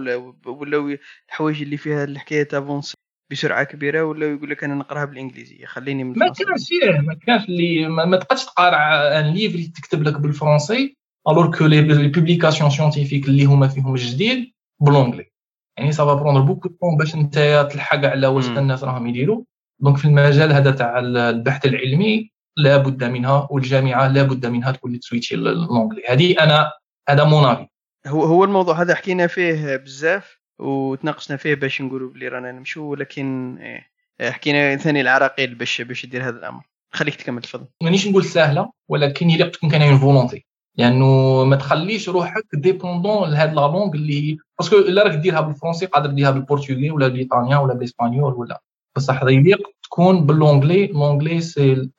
ولاو الحوايج اللي فيها الحكاية avancer بسرعة كبيرة ولا يقول لك أنا نقراها بالإنجليزية؟ خليني من ما كانش فيه ما كانش اللي ما, تقدش تقرا un livre تكتب لك بالفرنسي alors que les publications scientifiques اللي هما فيهم جديد ب l'anglais يعني ça va prendre beaucoup de temps باش انت تلحق على واش الناس راهم يديروا. donc في المجال هذا تاع البحث العلمي لابد منها والجامعة لابد منها تكون تسويتشي l'anglais هذه أنا هذا mon هو هو الموضوع هذا حكينا فيه بزاف. وتناقشنا فيه باش نقولوا بلي رانا نمشوا ولكن إيه حكينا ثاني العراقيل باش باش يدير هذا الأمر. خليك تكمل تفضل. مانيش نقول سهلة ولكن يليق تكون كاين une volonté لأنه ما تخليش روحك dépendant لهاد la langue اللي parce que إلا راك ديرها بالفرنسي قادر ديرها بالبرتغالي ولا بال italien ولا بال espagnol ولا. بصح يليق تكون ب l'anglais l'anglais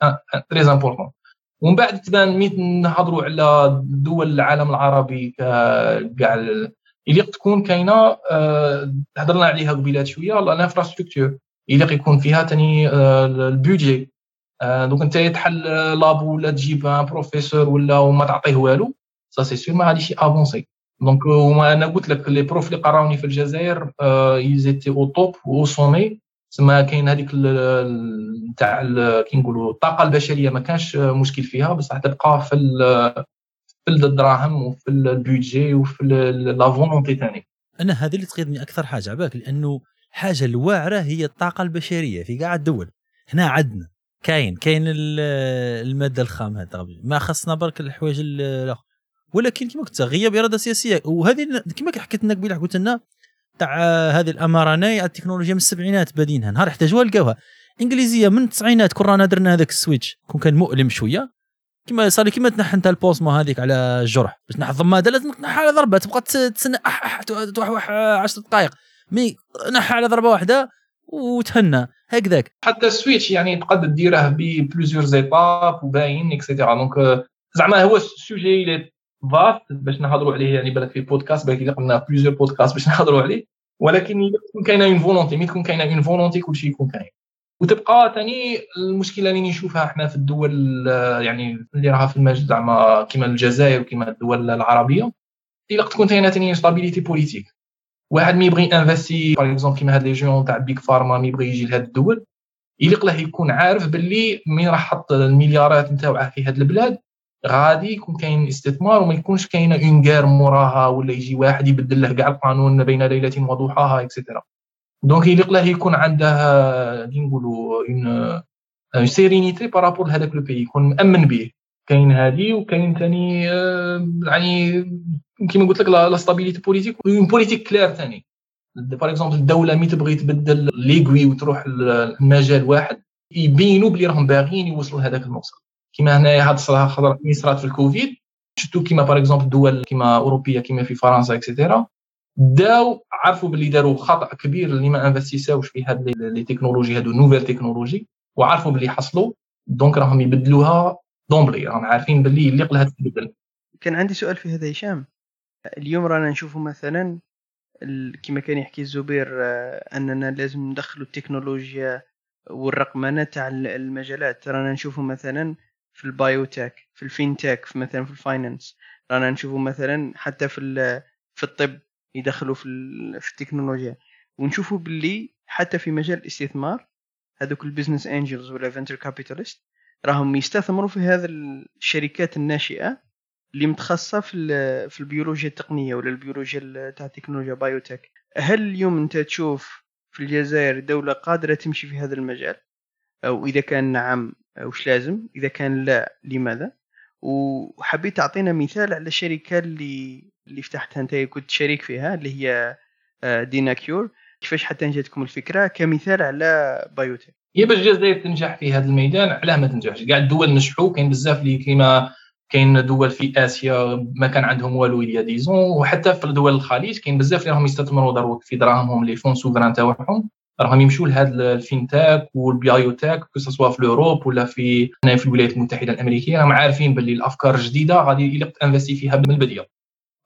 c'est très important ومن بعد تبان ميت نهضروا على دول العالم العربي كاع يليق تكون كاينة آه، هضرنا عليها قبيلات شوية ال infrastructure يليق يكون فيها ثاني آه، ال budget آه، donc أنت تحل labo ولا تجيب بروفيسور ولا وما تعطيه والو ça c'est sûr ما غاديش avancer donc وما أنا قلت لك les profs اللي قراوني في الجزائر ils étaient au top au sommet تسمى كاين هذيك تاع كي نقولوا الطاقة البشرية ما كانش مشكل فيها بصح تبقى في في الدراهم وفي ال budget وفي la volonté ثاني أنا هذه اللي تقيدني أكثر حاجة عباك لأنه حاجة الواعره هي الطاقة البشرية في كاع الدول. هنا عندنا كاين كاين المادة الخام هذا ما خصنا برك الحوايج الآخر. ولكن كما قلت غياب إرادة سياسية. وهذه كما حكيت لنا قبيلة قلت لنا تاع هذه الاماراني التكنولوجيا من السبعينات بادينها نهار احتاجوها لقاوها. إنجليزية من التسعينات كون رانا درنا هذاك السويتش كون كان مؤلم شوية كما صار كما تنحى انت البوسمو هذيك على الجرح. باش تنحى الضماده لازم تنحى على ضربة. تبقى تسنى أح أح توحوح 10 دقائق مي نحى على ضربة واحدة وتهنى. هكذاك. حتى ال switch يعني تقدر ديره ب plusieurs étapes وباين et cetera donc زعما هو ال sujet اللي vaste باش نهضروا عليه. يعني بالك في بودكاست بالك قلنا plusieurs podcasts باش نهضروا عليه. ولكن كاينة une volonté مي تكون كاينة une volonté كلشي يكون كاين. وتبقى ثاني المشكلة اللي نشوفها إحنا في الدول يعني اللي راها في المجد زعما كيما الجزائر وكيما الدول العربية إلا تكون كاينة ثاني stabilité politique واحد مي يبغي investir par exemple كيما هاد les gens تاع big pharma مي يبغي يجي لهاد الدول يليق له يكون عارف باللي مين راح حط المليارات نتاوعه في هاد البلاد غادي يكون كاين استثمار وما يكونش كاينة اون موراها ولا يجي واحد يبدل له كاع القانون بين ليلة وضحاها et cetera donc يليق له يكون عنده كي نقولوا une sérénité par rapport لهذاك le pays يكون مامن به كاين هذه وكاين ثاني يعني كيما قلت لك la stabilité politique une politique claire ثاني par exemple الدولة مي تبغي تبدل l'aiguille وتروح لمجال واحد يبينوا بلي راهم باغيين يوصلوا لهذاك المقصد كيما هنايا هاد الصراحه خضر صرات في الكوفيد شفتو كيما par exemple دول كيما اوروبيه كيما في فرنسا et cetera داو عرفوا باللي داروا خطأ كبير اللي ما انفستيساوش في هاد les technologies هادو nouvelles technologies وعرفوا باللي حصلوا donc راهم يبدلوها دومبلي راهم عارفين باللي اللي قلها تتبدل. كان عندي سؤال في هذا هشام. اليوم رانا نشوفوا مثلا كما كان يحكي الزبير آه، أننا لازم ندخلوا التكنولوجيا والرقمنة تاع المجالات. رانا نشوفوا مثلا في ال biotech في ال fintech في مثلا في ال finance. رانا نشوفوا مثلا حتى في في الطب. يدخلوا في, في التكنولوجيا. ونشوفوا باللي حتى في مجال الاستثمار هذوك ال business angels ولا venture capitalists راهم يستثمروا في هذه الشركات الناشئة اللي متخصصة في في البيولوجيا التقنية ولا البيولوجيا تاع التكنولوجيا biotech هل اليوم أنت تشوف في الجزائر دولة قادرة تمشي في هذا المجال؟ أو إذا كان نعم وش لازم؟ إذا كان لا لماذا؟ وحبيت تعطينا مثال على الشركة اللي اللي فتحتها. أنت كنت شريك فيها اللي هي آه، DNA Cure كيفاش حتى جاتكم الفكرة كمثال على biotech هي باش الجزائر تنجح في هذا الميدان علاه ما تنجحش. كاع الدول نجحوا. كاين بزاف اللي كيما كاين دول في آسيا ما كان عندهم والو il y a dix ans. وحتى في دول الخليج كاين بزاف اللي راهم يستثمروا في دراهمهم les fonds souverains تاعهم. راهم يمشوا لهذا ال fintech وال biotech que ce soit في Europe ولا في هنا في الولايات المتحدة الأمريكية راهم عارفين باللي الأفكار الجديدة غادي يليق تانفستي فيها من البداية.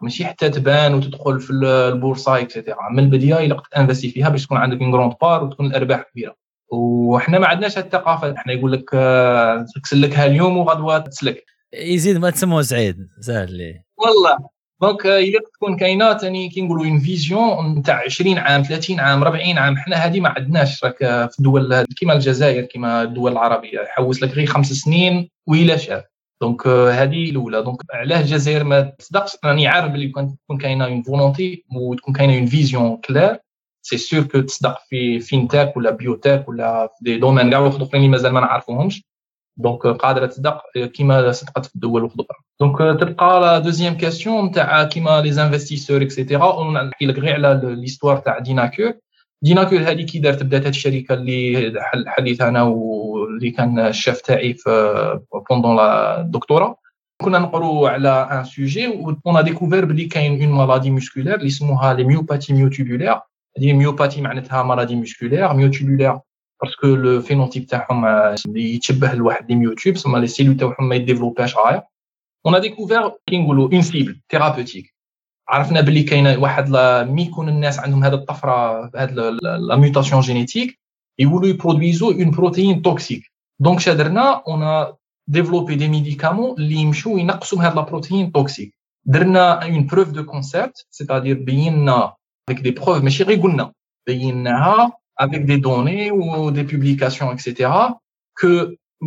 ماشي حتى تبان وتدخل في البورصة et cetera من البداية يليق t'investi فيها باش تكون عندك une grande part وتكون الأرباح كبيرة. وحنا ما عندناش هذه الثقافة. حنا يقول لك آه، تسلكها اليوم وغدوة تسلك. يزيد ما تسموه سعيد سهل ليه والله. donc إلا تكون كاينة ثاني كي نقولوا une vision نتاع 20 عام 30 عام 40 عام حنا هذه ما عندناش راك في الدول كيما الجزائر كيما الدول العربية يحوس لك غير خمس سنين وإلا شاف. donc هذه الأولى. donc علاه الجزائر ما تصدقش؟ راني عارف باللي كان تكون كاينة une volonté وتكون كاينة une vision claire c'est sûr que تصدق في fintech ولا biotech ولا في des domaines كاع اخرين اللي مازال ما نعرفوهمش. donc قادره تصدق كيما صدقت في الدول الاخرى donc تبقى la deuxième question تاع كيما les investisseurs et cetera نحكي لك غير على l'histoire تاع ديناكور ديناكور هذه كي دارت بدات هذه الشركة اللي حليت أنا واللي كان الشيف تاعي في pendant la doctorat كنا نقروا على un sujet on découvert بلي كاين une maladie musculaire اللي يسموها les myopathies myotubulaires هذه myopathie معناتها maladie musculaire myotubulaire parce que le phénotype تاعهم يتشبه لواحد les myotubes ثم les cellules تاعهم ما يديفلوبيوش غاية on a découvert كي نقولوا une cible thérapeutique عرفنا باللي كاينة واحد mais يكون الناس عندهم هذه الطفرة هذه la mutation génétique يقولوا يبرودويزو une protéine toxique donc شا درنا on développait des médicaments اللي يمشوا ينقصوا هذه la protéine toxique درنا une preuve de concept c'est-à-dire بينا avec des preuves ماشي غير قلنا. بيناها avec des données ou des publications etc que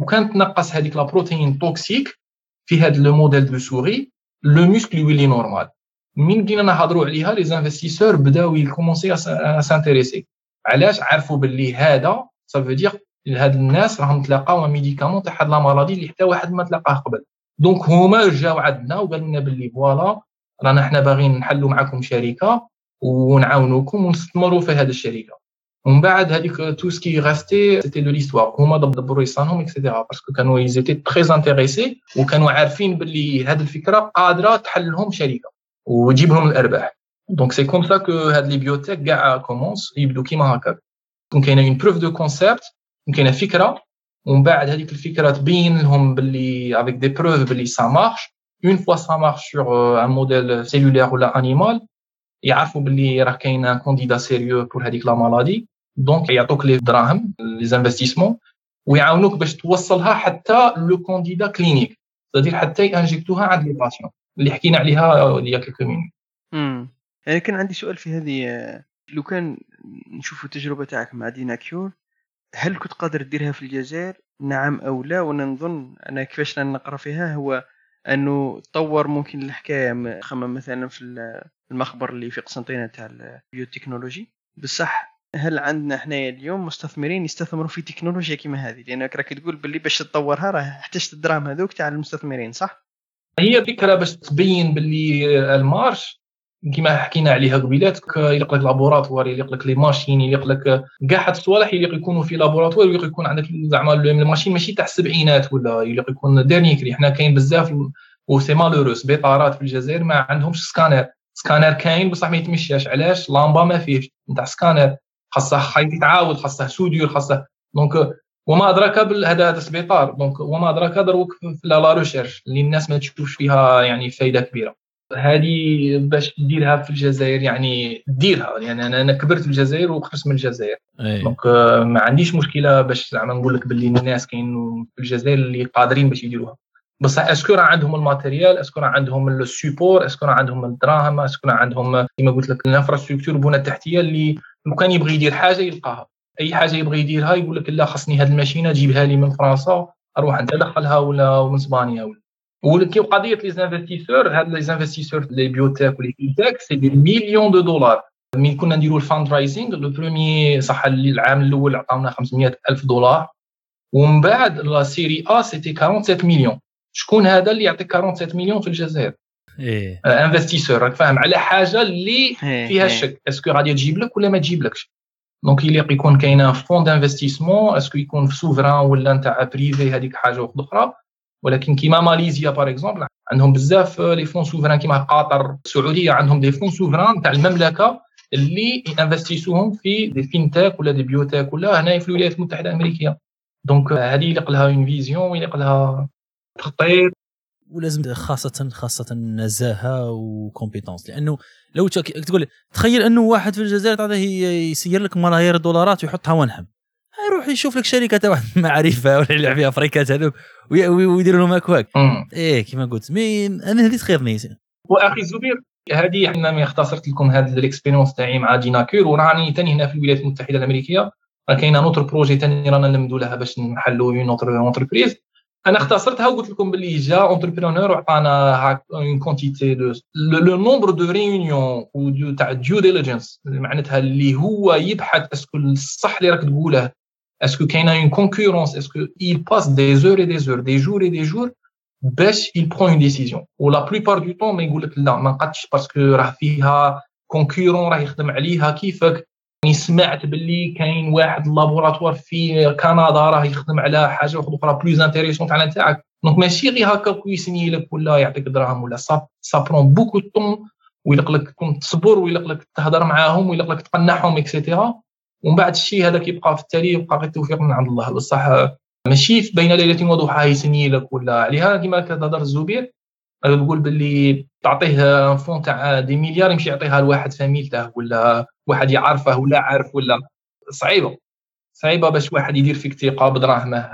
كان تنقص هذيك la protéine toxique في هذا le modèle de souris le muscle يولي normal من بدينا نهضروا عليها les investisseurs بداو يكومونسي s'intéresser علاش؟ عرفوا باللي هذا ça veut dire هاد الناس راهم تلاقاو médicament تاع هاد la maladie اللي حتى واحد ما تلاقاه قبل. donc هما جاو عندنا وقال لنا باللي voilà رانا حنا باغيين نحلوا معكم شركة ونعاونوكم ونستثمروا في هذه الشركة. ومن بعد هذيك tout ce qui restait c'était de l'histoire هما دبروا يصانهم et cetera parce que كانوا ils étaient très intéressés وكانوا عارفين باللي هذه الفكرة قادره تحل لهم شركه وتجيب لهم الارباح donc c'est comme ça que هاد les biotechs كاع commencent يبدو كيما هكا يكون كاينة une preuve de concept كاينة فكره ومن بعد هذيك الفكرة تبين لهم باللي avec des preuves باللي ça marche une fois ça marche sur un modèle cellulaire ولا animal يعرفوا باللي راه كاين candidat sérieux pour هذيك la maladie donc يعطوك لي دراهم les investissements ويعاونوك باش توصلها حتى le candidat clinique تدير حتى ينجكتوها عند les patients اللي حكينا عليها quelques minutes. امم يعني كان عندي سؤال في هذه لو كان نشوفوا التجربة تاعك مع ديناكور هل كنت قادر ديرها في الجزائر؟ نعم أو لا وأنا نظن أنا كيفاش نقرأ فيها هو أنه طور ممكن الحكاية خمم مثلا في المخبر اللي في قسنطينة تاع البيوتكنولوجي. بصح هل عندنا حنايا اليوم مستثمرين يستثمروا في تكنولوجيا كيما هذه؟ لانك راك تقول باللي باش تطورها راه احتجت الدراهم هذوك تاع المستثمرين صح؟ هي فكرة باش تبين باللي المارش كما حكينا عليها قبيلات يلق لك لابوراتوار يلق لك لي ماشين يلق لك كاع حد الصوالح يلق يكونوا في لابوراتوار ويلق يكون عندك زعما الماشين ماشي تاع السبعينات ولا يلق يكون ديرني كري حنا كاين بزاف و سي مالوروس بيطارات في الجزائر ما عندهمش سكانر. سكانر كاين بصح ما يتمشاش علاش؟ لامبا ما فيهش. نتاع سكانر. خاصه خايف يتعاود خاصه سوديور خاصه دونك وما أدراك هذا هذا سبيطار. donc وما أدراك دروك في la recherche اللي الناس ما تشوفش فيها يعني فايدة كبيرة. هذه باش ديرها في الجزائر يعني ديرها. يعني أنا أنا كبرت في الجزائر وخرجت من الجزائر. donc ما عنديش مشكلة باش زعما نقول لك باللي الناس كاين في الجزائر اللي قادرين باش يديروها. بصح est-ce que راه عندهم ال matériel est-ce que راه عندهم السيبور est-ce que راه عندهم الدراهم est-ce que راه عندهم كما قلت لك ال infrastructure البنى التحتية اللي لو كان يبغي يدير حاجة يلقاها. أي حاجة يبغي يديرها يقول لك لا خصني هذه الماشينة جيبها لي من فرنسا أروح انت دخلها ولا من إسبانيا ولا. ولكن قضية les investisseurs هاد les investisseurs les biotechs و les fintechs c'est des millions de dollars من كنا نديروا ال fundraising le premier صح العام الأول عطاونا 500 ألف دولار. ومن بعد la série A c'était 47 مليون شكون هذا اللي يعطيك 47 مليون في الجزائر؟ إيه. investisseur راك فاهم على حاجة اللي فيها الشك est-ce que غادي تجيب لك ولا ما تجيب لكش؟ donc يليق يكون كاينة fonds d'investissement est-ce que يكون في souverain ولا نتاع privé هذيك حاجة واحدة أخرى؟ ولكن كيما ماليزيا par exemple عندهم بزاف les fonds souverains كيما قطر السعودية عندهم des fonds souverains تاع المملكة اللي انفستيسوهم في des fintechs ولا des biotechs ولا هنا في الولايات المتحدة الأمريكية. donc هذه يليق لها une vision ويليق لها تخطيط ولازم خاصة خاصة نزاهة و compétence لأنه لو تقول تخيل أنه واحد في الجزائر تعطيه يسير لك ملايير الدولارات ويحطها ونهم يروح يشوف لك شركة تاع واحد معرفة ولا يلعب فيها افريكات هذوك ويدير لهم أكواك. إيه كيما قلت mais أنا هذه تخيرني وأخي الزبير هذه إحنا اختصرت لكم هذه ال expérience تاعي مع ديناكور وراني ثاني هنا في الولايات المتحدة الأمريكية. راه كاينة un autre projet ثاني رانا نلمدوا لها باش نحلوا une entreprise أنا اختصرتها وقلت لكم باللي جا entrepreneur وعطانا une quantité de le nombre de réunions تاع due diligence معناتها اللي هو يبحث est-ce que الصح اللي راك تقوله est-ce que كاينة une concurrence est-ce que il passe des heures et des heures des jours et des jours باش il prend une décision. و la plupart du temps ما يقول لك لا ما نقدش parce que راه فيها concurrents راه يخدم عليها كيفك؟ راني سمعت باللي كاين واحد laboratoire في كندا راه يخدم على حاجة أخرى plus intéressante على تاعك donc ماشي غير هكا يسني لك ولا يعطيك دراهم ولا. ça ça prend beaucoup de temps ويلق لك تكون تصبر ويلق لك تهضر معاهم ويلق لك تقنعهم et cetera ومن بعد الشيء هذا كيبقى في التالي يبقى غير التوفيق من عند الله. بصح ماشي بين ليلة وضحاها يسني لك ولا عليها كما كتهضر الزبير تقول باللي تعطيه fonds تاع des milliards يمشي يعطيها لواحد famille تاعه ولا واحد يعرفه ولا عارف ولا صعيبة. صعيبة باش واحد يدير فيك ثقه بدراهمه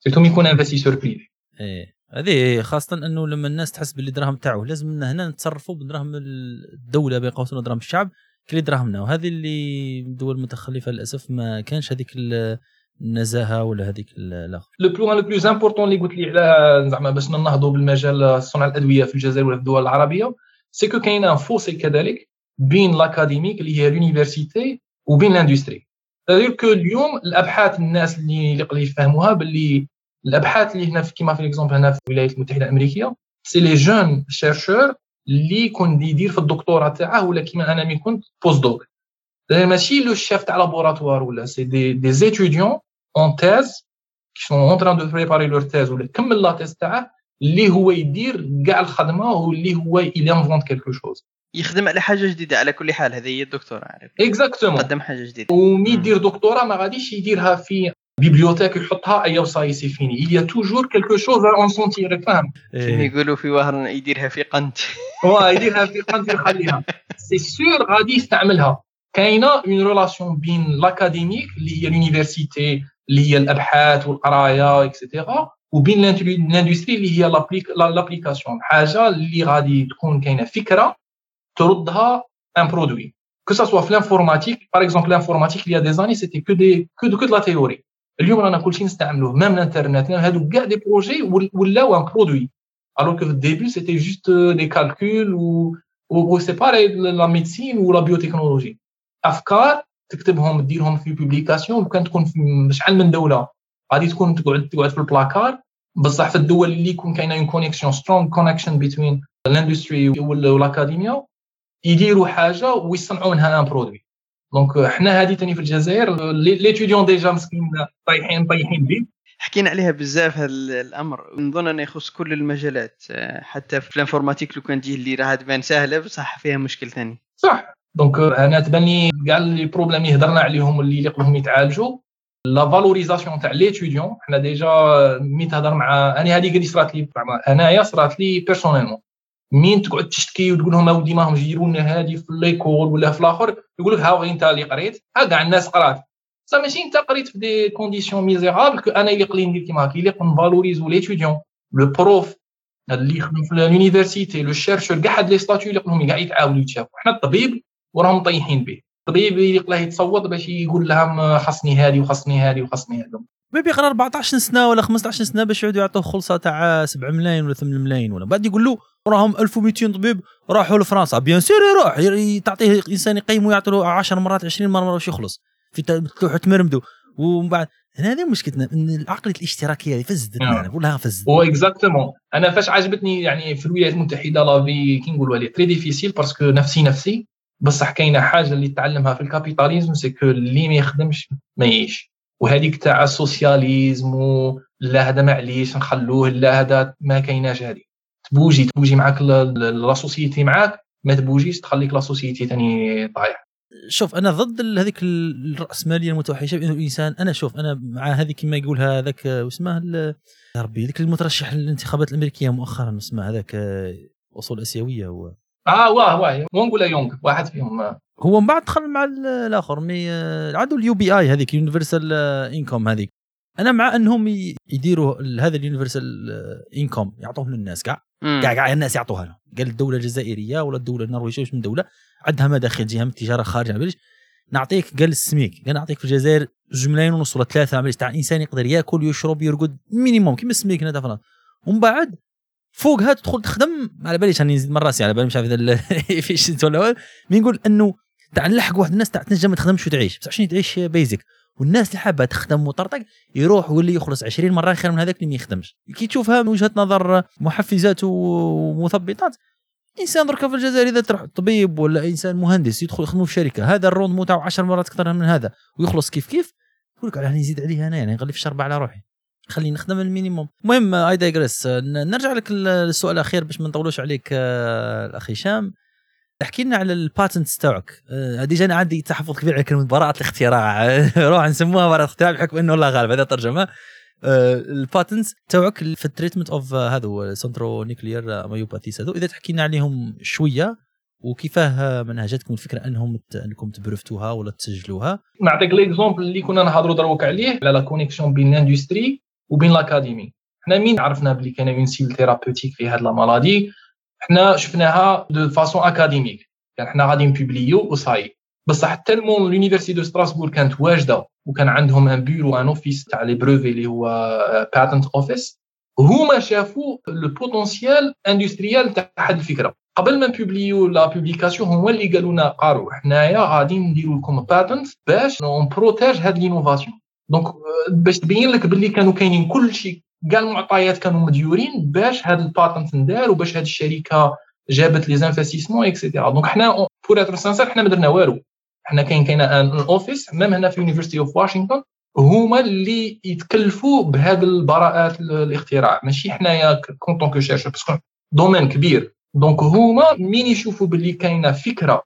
surtout يكون investisseur privé إيه. هذه خاصة أنه لما الناس تحس باللي دراهم تاعه لازم هنا نتصرفوا بدراهم الدولة بين قوسين دراهم الشعب كلي دراهمنا. وهذه اللي الدول المتخلفة للأسف ما كانش هذيك النزاهة ولا هذيك الأخر. le plus le plus important اللي قلت لي على زعما باش ننهضوا بالمجال صنع الأدوية في الجزائر ولا في الدول العربية c'est que كاين un fossé كذلك بين l'académique اللي هي l'université وبين l'industrie c'est-à-dire que اليوم الأبحاث الناس اللي يقدروا يفهموها باللي الأبحاث اللي هنا في كيما في l'exemple هنا في الولايات المتحدة الأمريكية c'est les jeunes chercheurs اللي يكون يدير في الدكتوراه تاعه ولا كيما أنا مي كنت post-doc ماشي le chef تاع laboratoire ولا c'est des des étudiants en thèse qui sont en train de préparer leur thèse ولا كمل la thèse تاعه اللي هو يدير كاع الخدمة واللي هو invente quelque chose يخدم على حاجة جديدة على كل حال هذه هي الدكتوراه exactement قدم حاجة جديدة. ومي يدير دكتوراه؟ ما غاديش يديرها في bibliothèque يحطها et ça y est c'est fini toujours quelque chose à en sentir فاهم كيما يقولوا في وهر يديرها في قنت. واه يديرها في قنت يخليها. c'est sûr غادي يستعملها. كاينة une relation بين l'académique اللي هي l'université اللي هي الأبحاث والقراية et cetera وبين ال industrie اللي هي l'application حاجة اللي غادي تكون كاينة. فكرة تردها un produit que ça soit في exemple l'informatique il y a des années c'était que des que de, que de la théorie. اليوم رانا كلشي نستعملوه même الانترنت هادو كاع des projets ولاو un produit alors que au début c'était juste des calculs ou ou c'est pareil la la biotechnologie. افكار تكتبهم ديرهم في publication وكان تكون في شحال من دولة. غادي تكون تقعد تقعد في البلاكار. بصح في الدول اللي يكون كاينة une connexion strong connection بين ال industry وال academia يديروا حاجة ويصنعوا منها un produit donc حنا هذه ثاني في الجزائر les étudiants déjà مسكين طايحين طايحين به حكينا عليها بزاف هذا الأمر. نظن أنه يخص كل المجالات حتى في ال informatique لو كان تجي اللي راه تبان سهله بصح فيها مشكل ثاني صح. donc أنا تبان لي كاع les problèmes اللي هضرنا عليهم واللي يقدروا يتعالجوا. la valorisation تاع les étudiants حنا déjà مي تهضر مع أنا هذه اللي صرات لي أنايا صرات لي personnellement مين تقعد تشتكي وتقول لهم أودي ما هم يديروا لنا هذه في l'école ولا في الآخر؟ يقول لك ها أنت اللي قريت ها كاع الناس قرات. صا ماشي انت قريت في دي كونديسيون ميزيرابل كو أنا اللي قلي ندير كيما هكا اللي نفالوريزو ليتيديون لو بروف اللي يخدم في لونيفرسيتي لو شيرشور كاع هاد لي ستاتيو اللي يقولهم كاع يتعاونوا يتشافوا حنا الطبيب وراهم مطيحين به. الطبيب يقلاه يتصوت باش يقول لهم خصني هذه وخصني هذه وخصني هذه. بيبي يقرا 14 سنة ولا 15 سنة باش يعودوا يعطوه خلصة تاع 7 ملايين ولا 8 ملايين ولا. بعد يقول له راهم 1200 طبيب راحوا لفرنسا. بيان سير يروح تعطيه إنسان يقيم ويعطي له 10 مرات 20 مرة باش يخلص؟ في تلوحه مرمدو ومن بعد هذه مشكلتنا إن العقلية الاشتراكية هذه فزدتنا ولا فزدت هو exactement أنا فاش عجبتني يعني في الولايات المتحدة la vie كي نقولوا عليه très difficile parce que نفسي نفسي. بصح كاينة حاجة اللي تعلمها في ال capitalisme c'est que اللي ما يخدمش ما يعيش. وهذيك تاع ال socialisme لا هذا معليش نخلوه لا هذا ما كايناش هذه. تبوجي تبوجي معاك la société معاك ما تبوجيش تخليك la société ثاني طايح. شوف أنا ضد هذيك الراسماليه المتوحشة بأنه الانسان أنا شوف أنا مع هذه كما يقولها هذاك واسمه يا ربي ذاك المترشح للانتخابات الأمريكية مؤخرا اسمه هذاك أصول آسيوية هو آه واه واه مو نقول يانغ؟ واحد فيهم هو من بعد دخل مع الآخر mais عندو ال UBI هذيك universal income هذيك. أنا مع أنهم يديروا هذا ال universal income يعطوه للناس كاع كاع كاع الناس يعطوها لهم. قال الدولة الجزائرية ولا الدولة النرويجية واش من دولة؟ عندها مداخل جهه من التجارة خارجة. نعطيك قال السميك قال نعطيك في الجزائر جوج ملايين ونص ولا ثلاثة عمليش تاع إنسان يقدر ياكل يشرب يرقد minimum كيما ال SMIC هنا فرنسا ومن بعد فوقها تدخل تخدم. على باليش راني نزيد من راسي على بالي مش عارف إذا ولا mais نقول إنه تاع نلحق واحد الناس تاع تنجم ما تخدمش وتعيش بس عشان تعيش؟ basic. والناس اللي حابة تخدم وطرطق يروح واللي يخلص 20 مرة خير من هذاك اللي ما يخدمش. كي تشوفها من وجهة نظر محفزات ومثبطات إنسان درك في الجزائر إذا تروح طبيب ولا إنسان مهندس يدخل يخدم في شركة هذا الرونديمون تاعو 10 مرات أكثر من هذا ويخلص كيف كيف؟ يقول لك راني نزيد عليه أنا يعني نغلي في الشربة على روحي. خليني نخدم ال minimum. المهم I digress نرجع لك السؤال الأخير باش ما نطولوش عليك الاخ هشام. احكي لنا على ال patents تاعك. آه، هذه أنا عندي تحفظ كبير على كلمة براءة الاختراع. روح نسموها براءة الاختراع بحكم إنه الله غالب هذا ترجمه ال patents تاعك في ال treatment of هذا هو centronuclear myopathies هذو. إذا تحكي لنا عليهم شوية وكيفاه منهجتكم الفكرة أنهم أنكم تبروفتوها ولا تسجلوها. نعطيك l'exemple اللي كنا نهضروا دروك عليه على la connexion بين ال industry وبين l'académie حنا مين عرفنا بلي كاين un cible thérapeutique في هاد la maladie حنا شفناها de façon académique يعني حنا غادي نبوبليو وصاي بصح tellement l'université de Strasbourg كانت واجدة وكان عندهم un bureau un office تاع les brevets اللي هو patent office هما شافوا le potentiel industriel تاع هاد الفكرة. قبل ما نبوبليو la publication هما اللي قالوا لنا قاروا حنايا غادي نديروا لكم patent باش نبروتيجو هاد l'innovation donc باش تبين لك باللي كانوا كاينين كل شيء كاع المعطيات كانوا مديورين باش هاد ال patent ندار وباش هاد الشركة جابت les investissements et cetera donc حنا pour être sincère حنا ما درنا والو. حنا كاين كاين un office même هنا في University of Washington هما اللي يتكلفوا بهذه البراءات الاختراع. ماشي حنايا en tant que chercheur parce que domaine كبير. donc هما مين يشوفوا باللي كاينة فكرة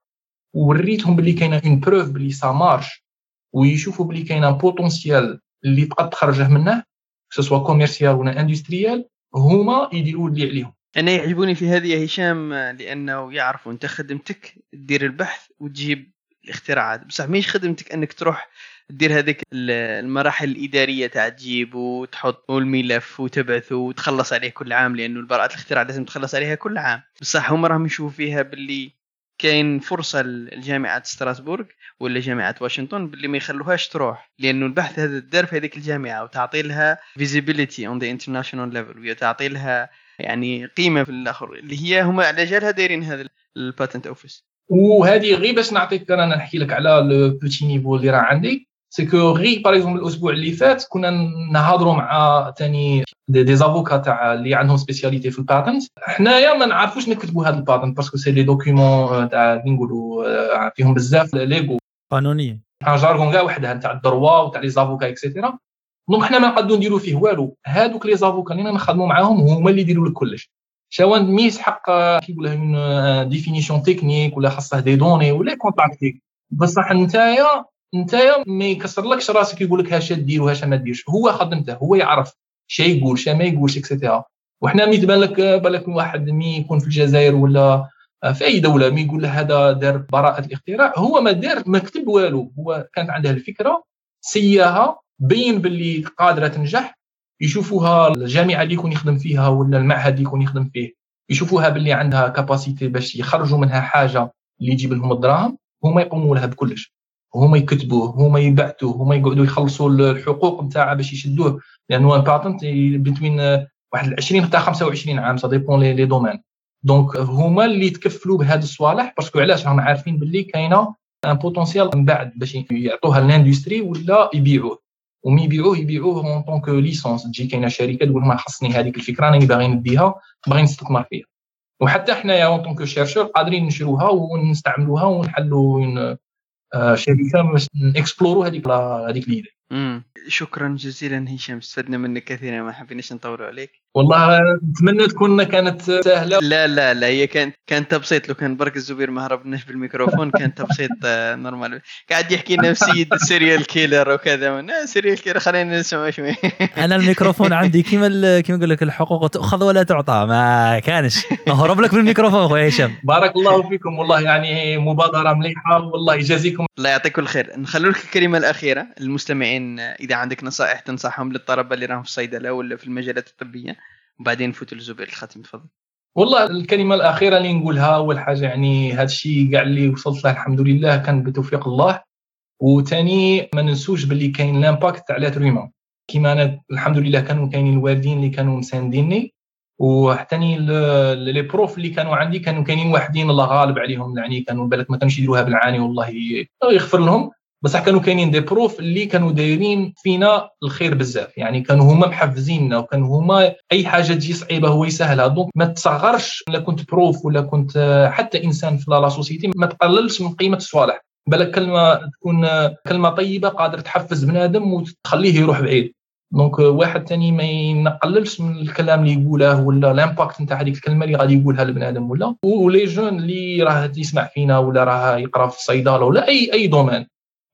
وريتهم باللي كاينة une preuve باللي ça marche ويشوفوا باللي كاينة potentiel اللي تقدر تخرجه منه soit commercial ولا industriel هما يديروا اللي عليهم. أنا يعجبوني في هذه يا هشام لأنه يعرفوا أنت خدمتك تدير البحث وتجيب الاختراعات. بصح مش خدمتك أنك تروح دير هذيك المراحل الإدارية تاع تجيب وتحط الملف وتبعثه وتخلص عليه كل عام لأنه البراءات الاختراع لازم تخلص عليها كل عام. بصح هم راهم يشوفوا فيها باللي كاين فرصة لجامعة ستراسبورغ ولا جامعة واشنطن باللي ما يخلوهاش تروح لأنه البحث هذا دار في هذيك الجامعة وتعطي لها visibility on the international level وتعطي لها يعني قيمة في الآخر اللي هي هما على جالها دايرين هذا ال patent office وهذه غير باش نعطيك أنا نحكي لك على le petit niveau اللي راه عندي. parce que par exemple الأسبوع اللي فات كنا نهضروا مع ثاني des, des avocats تاع اللي عندهم spécialité في ال patent حنايا ما نعرفوش نكتبوا هذا ال patent parce que c'est des documents تاع نقولوا فيهم بزاف légaux. قانونية. un jargon كاع وحدها تاع ال droit وتاع les avocats et cetera donc حنا ما نقدروا نديروا فيه والو. هادوك les avocats اللي نخدموا معاهم هما اللي يديروا لك كلش. سواء مي يسحق كيقول له une définition technique ولا خاصه des données ولا كونتاكتيه بصح نتايا نتايا ما يكسرلكش راسك يقول لك هاش دير وهاش ما ديرش. هو خدمته هو يعرف شا يقول شا ما يقولش et cetera وحنا مي تبان لك بالك واحد مي يكون في الجزائر ولا في أي دولة مي يقول له هذا دار براءة الاختراع هو ما دار ما كتب والو. هو كانت عنده الفكرة سياها بين باللي قادرة تنجح يشوفوها الجامعة اللي يكون يخدم فيها ولا المعهد اللي يكون يخدم فيه. يشوفوها باللي عندها capacité باش يخرجوا منها حاجة اللي يجيب لهم الدراهم هما يقوموا لها بكلش. هما يكتبوه هما يبعثوه هما يقعدوا يخلصوا الحقوق نتاعها باش يشدوه. لأنه un patent بين واحد 20 حتى 25 عام ça dépend les domaines donc هما اللي يتكفلوا بهذا الصوالح parce que علاش؟ راهم عارفين باللي كاينة un potentiel من بعد باش يعطوها ل industry ولا يبيعوه. ومي يبيعوه يبيعوه en tant que licence تجي كاينة شركة تقول لهم خصني هذيك الفكرة راني باغي نديها باغي نستثمر فيها. وحتى حنايا en tant que chercheur قادرين نشروها ونستعملوها ونحلوا شركة باش نكسبلورو هذيك هذيك l'idée شكرا جزيلا هشام استفدنا منك كثيرا ما حبيناش نطولوا عليك. والله نتمنى تكون كانت سهلة. لا لا لا هي كانت كان تبسيط. لو كان برك الزبير ما هربناش بالميكروفون كان تبسيط normal قاعد يحكي لنا سيد serial killer وكذا. serial killer خلينا نسمع شوي. أنا الميكروفون عندي كيما كيما نقول لك الحقوق تاخذ ولا تعطى. ما كانش. هرب لك بالميكروفون خويا هشام. بارك الله فيكم. والله يعني مبادرة مليحة. والله يجازيكم الله يعطيكم الخير. نخلو لك الكلمة الأخيرة. المستمعين إذا عندك نصائح تنصحهم للطلبة اللي راهم في الصيدلة ولا في المجالات الطبية وبعدين نفوت للزبير الختم تفضل. والله الكلمة الأخيرة اللي نقولها أول حاجة يعني هذا الشيء كاع اللي وصلت له الحمد لله كان بتوفيق الله. وثاني ما ننسوش باللي كاين l'impact لي تروي ما كيما أنا الحمد لله كانوا كاينين الوالدين اللي كانوا مسانديني. وحتى les profs اللي كانوا عندي كانوا كاينين واحدين الله غالب عليهم يعني كانوا بالك ما كانوش يديروها بالعاني والله يغفر لهم. بصح كانوا كاينين des profs اللي كانوا دايرين فينا الخير بزاف. يعني كانوا هما محفزيننا وكانوا هما أي حاجة تجي صعيبة هو يسهلها. donc ما تصغرش ولا كنت prof ولا كنت حتى إنسان في la société ما تقللش من قيمة الصوالح. بالك كلمة تكون كلمة طيبة قادر تحفز بنادم وتخليه يروح بعيد. دونك واحد ثاني ما ينقللش من الكلام اللي يقوله ولا ال impact نتاع هذيك الكلمة اللي غادي يقولها لبنادم ولا. و les jeunes اللي راه يسمع فينا ولا راه يقرا في الصيدلة ولا اي أي domaine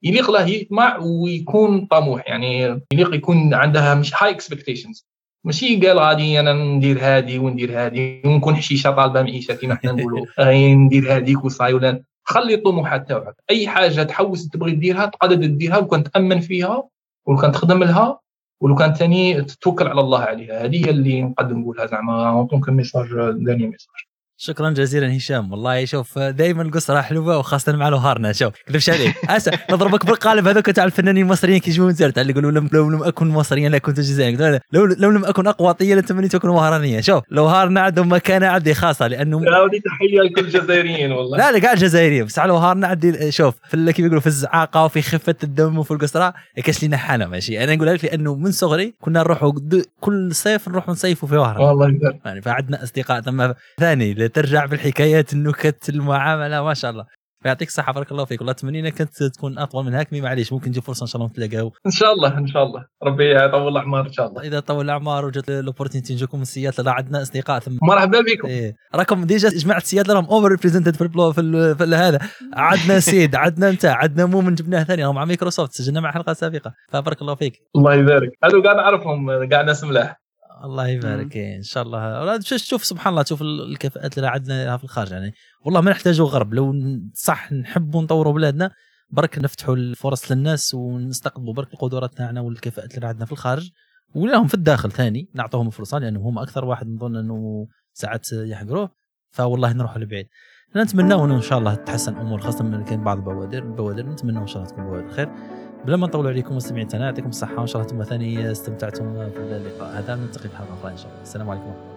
يليق له يطمع ويكون طموح. يعني يليق يكون عندها مش high expectations ماشي قال غادي أنا ندير هادي وندير هادي ونكون حشيشة طالبة معيشه كما حنا نقولوا. غادي ندير هاديك وصاي ولا. خلي الطموحات تاعك أي حاجة تحوس تبغي ديرها تقدر ديرها وكان تأمن فيها وكان تخدم لها ولو كان ثاني تتوكل على الله عليها. هذه هي اللي نقدر نقولها زعما. un message داني ميساج شكرا جزيلا هشام. والله شوف دائما القصة حلوة وخاصة مع لوهارنا. شوف نكذبش عليك أسا نضربك بالقالب هذوك تاع الفنانين المصريين كيجيبون تاع اللي يقولوا لو لم أكن مصريا لكنت جزائريا. لو لو لم أكن أغواطيا لتمنيت أكون وهرانيا شوف لوهارنا عندهم مكانه عندي خاصة لأنه هذه تحيه لكل الجزائريين والله. لا لا كاع الجزائريين بس على لوهارنا عندي شوف في كيف يقولوا في الزعاقة وفي خفة الدم وفي القصرة كاش لينا حاله ماشي. أنا نقول لك لأنه من صغري كنا نروحوا كل صيف نروحوا نصيفوا في وهران. والله يعني فعندنا أصدقاء. ثم ثاني ترجع بالحكايه حكايات النكت المعاملة ما شاء الله. يعطيك الصحة بارك الله فيك. والله أتمنى إنك تكون اطول من هيك معليش ممكن تجي فرصة إن شاء الله نتلاقاو. إن شاء الله إن شاء الله. ربي يطول الأعمار إن شاء الله. إذا طول الأعمار وجات ال opportunity نجيكم من لا عندنا أصدقاء ثم مرحبا بكم. إيه. راكم déjà جماعة سياتله راهم over represented في البلو في, في هذا. عندنا سيد عندنا أنت عندنا مو من جبناه ثاني راهم مع مايكروسوفت سجلنا مع حلقة سابقة. فبارك الله فيك. الله يبارك. هذو قاعد نعرفهم قاعد ناس ملاح الله يبارك. إيه إن شاء الله. شوف سبحان الله تشوف الكفاءات اللي عندنا في الخارج. يعني والله ما نحتاجوا غرب. لو صح نحبوا نطوروا بلادنا برك نفتحوا الفرص للناس ونستقطبوا برك القدرات تاعنا والكفاءات اللي عندنا في الخارج. ولهم في الداخل ثاني نعطوهم الفرصه لأنه هم أكثر واحد نظن إنه ساعات يحقروه. فوالله نروح لبعيد. نتمنى انه ان شاء الله تتحسن الأمور خاصة من كاين بعض البوادر البوادر نتمنى إن شاء الله تكون بوادر خير. بلا ما نطول عليكم مستمعين يعطيكم الصحة وإن شاء الله أنتم ثاني استمتعتم في اللقاء. هذا نلتقي في حلقه أخرى إن شاء الله. السلام عليكم. ورحمه الله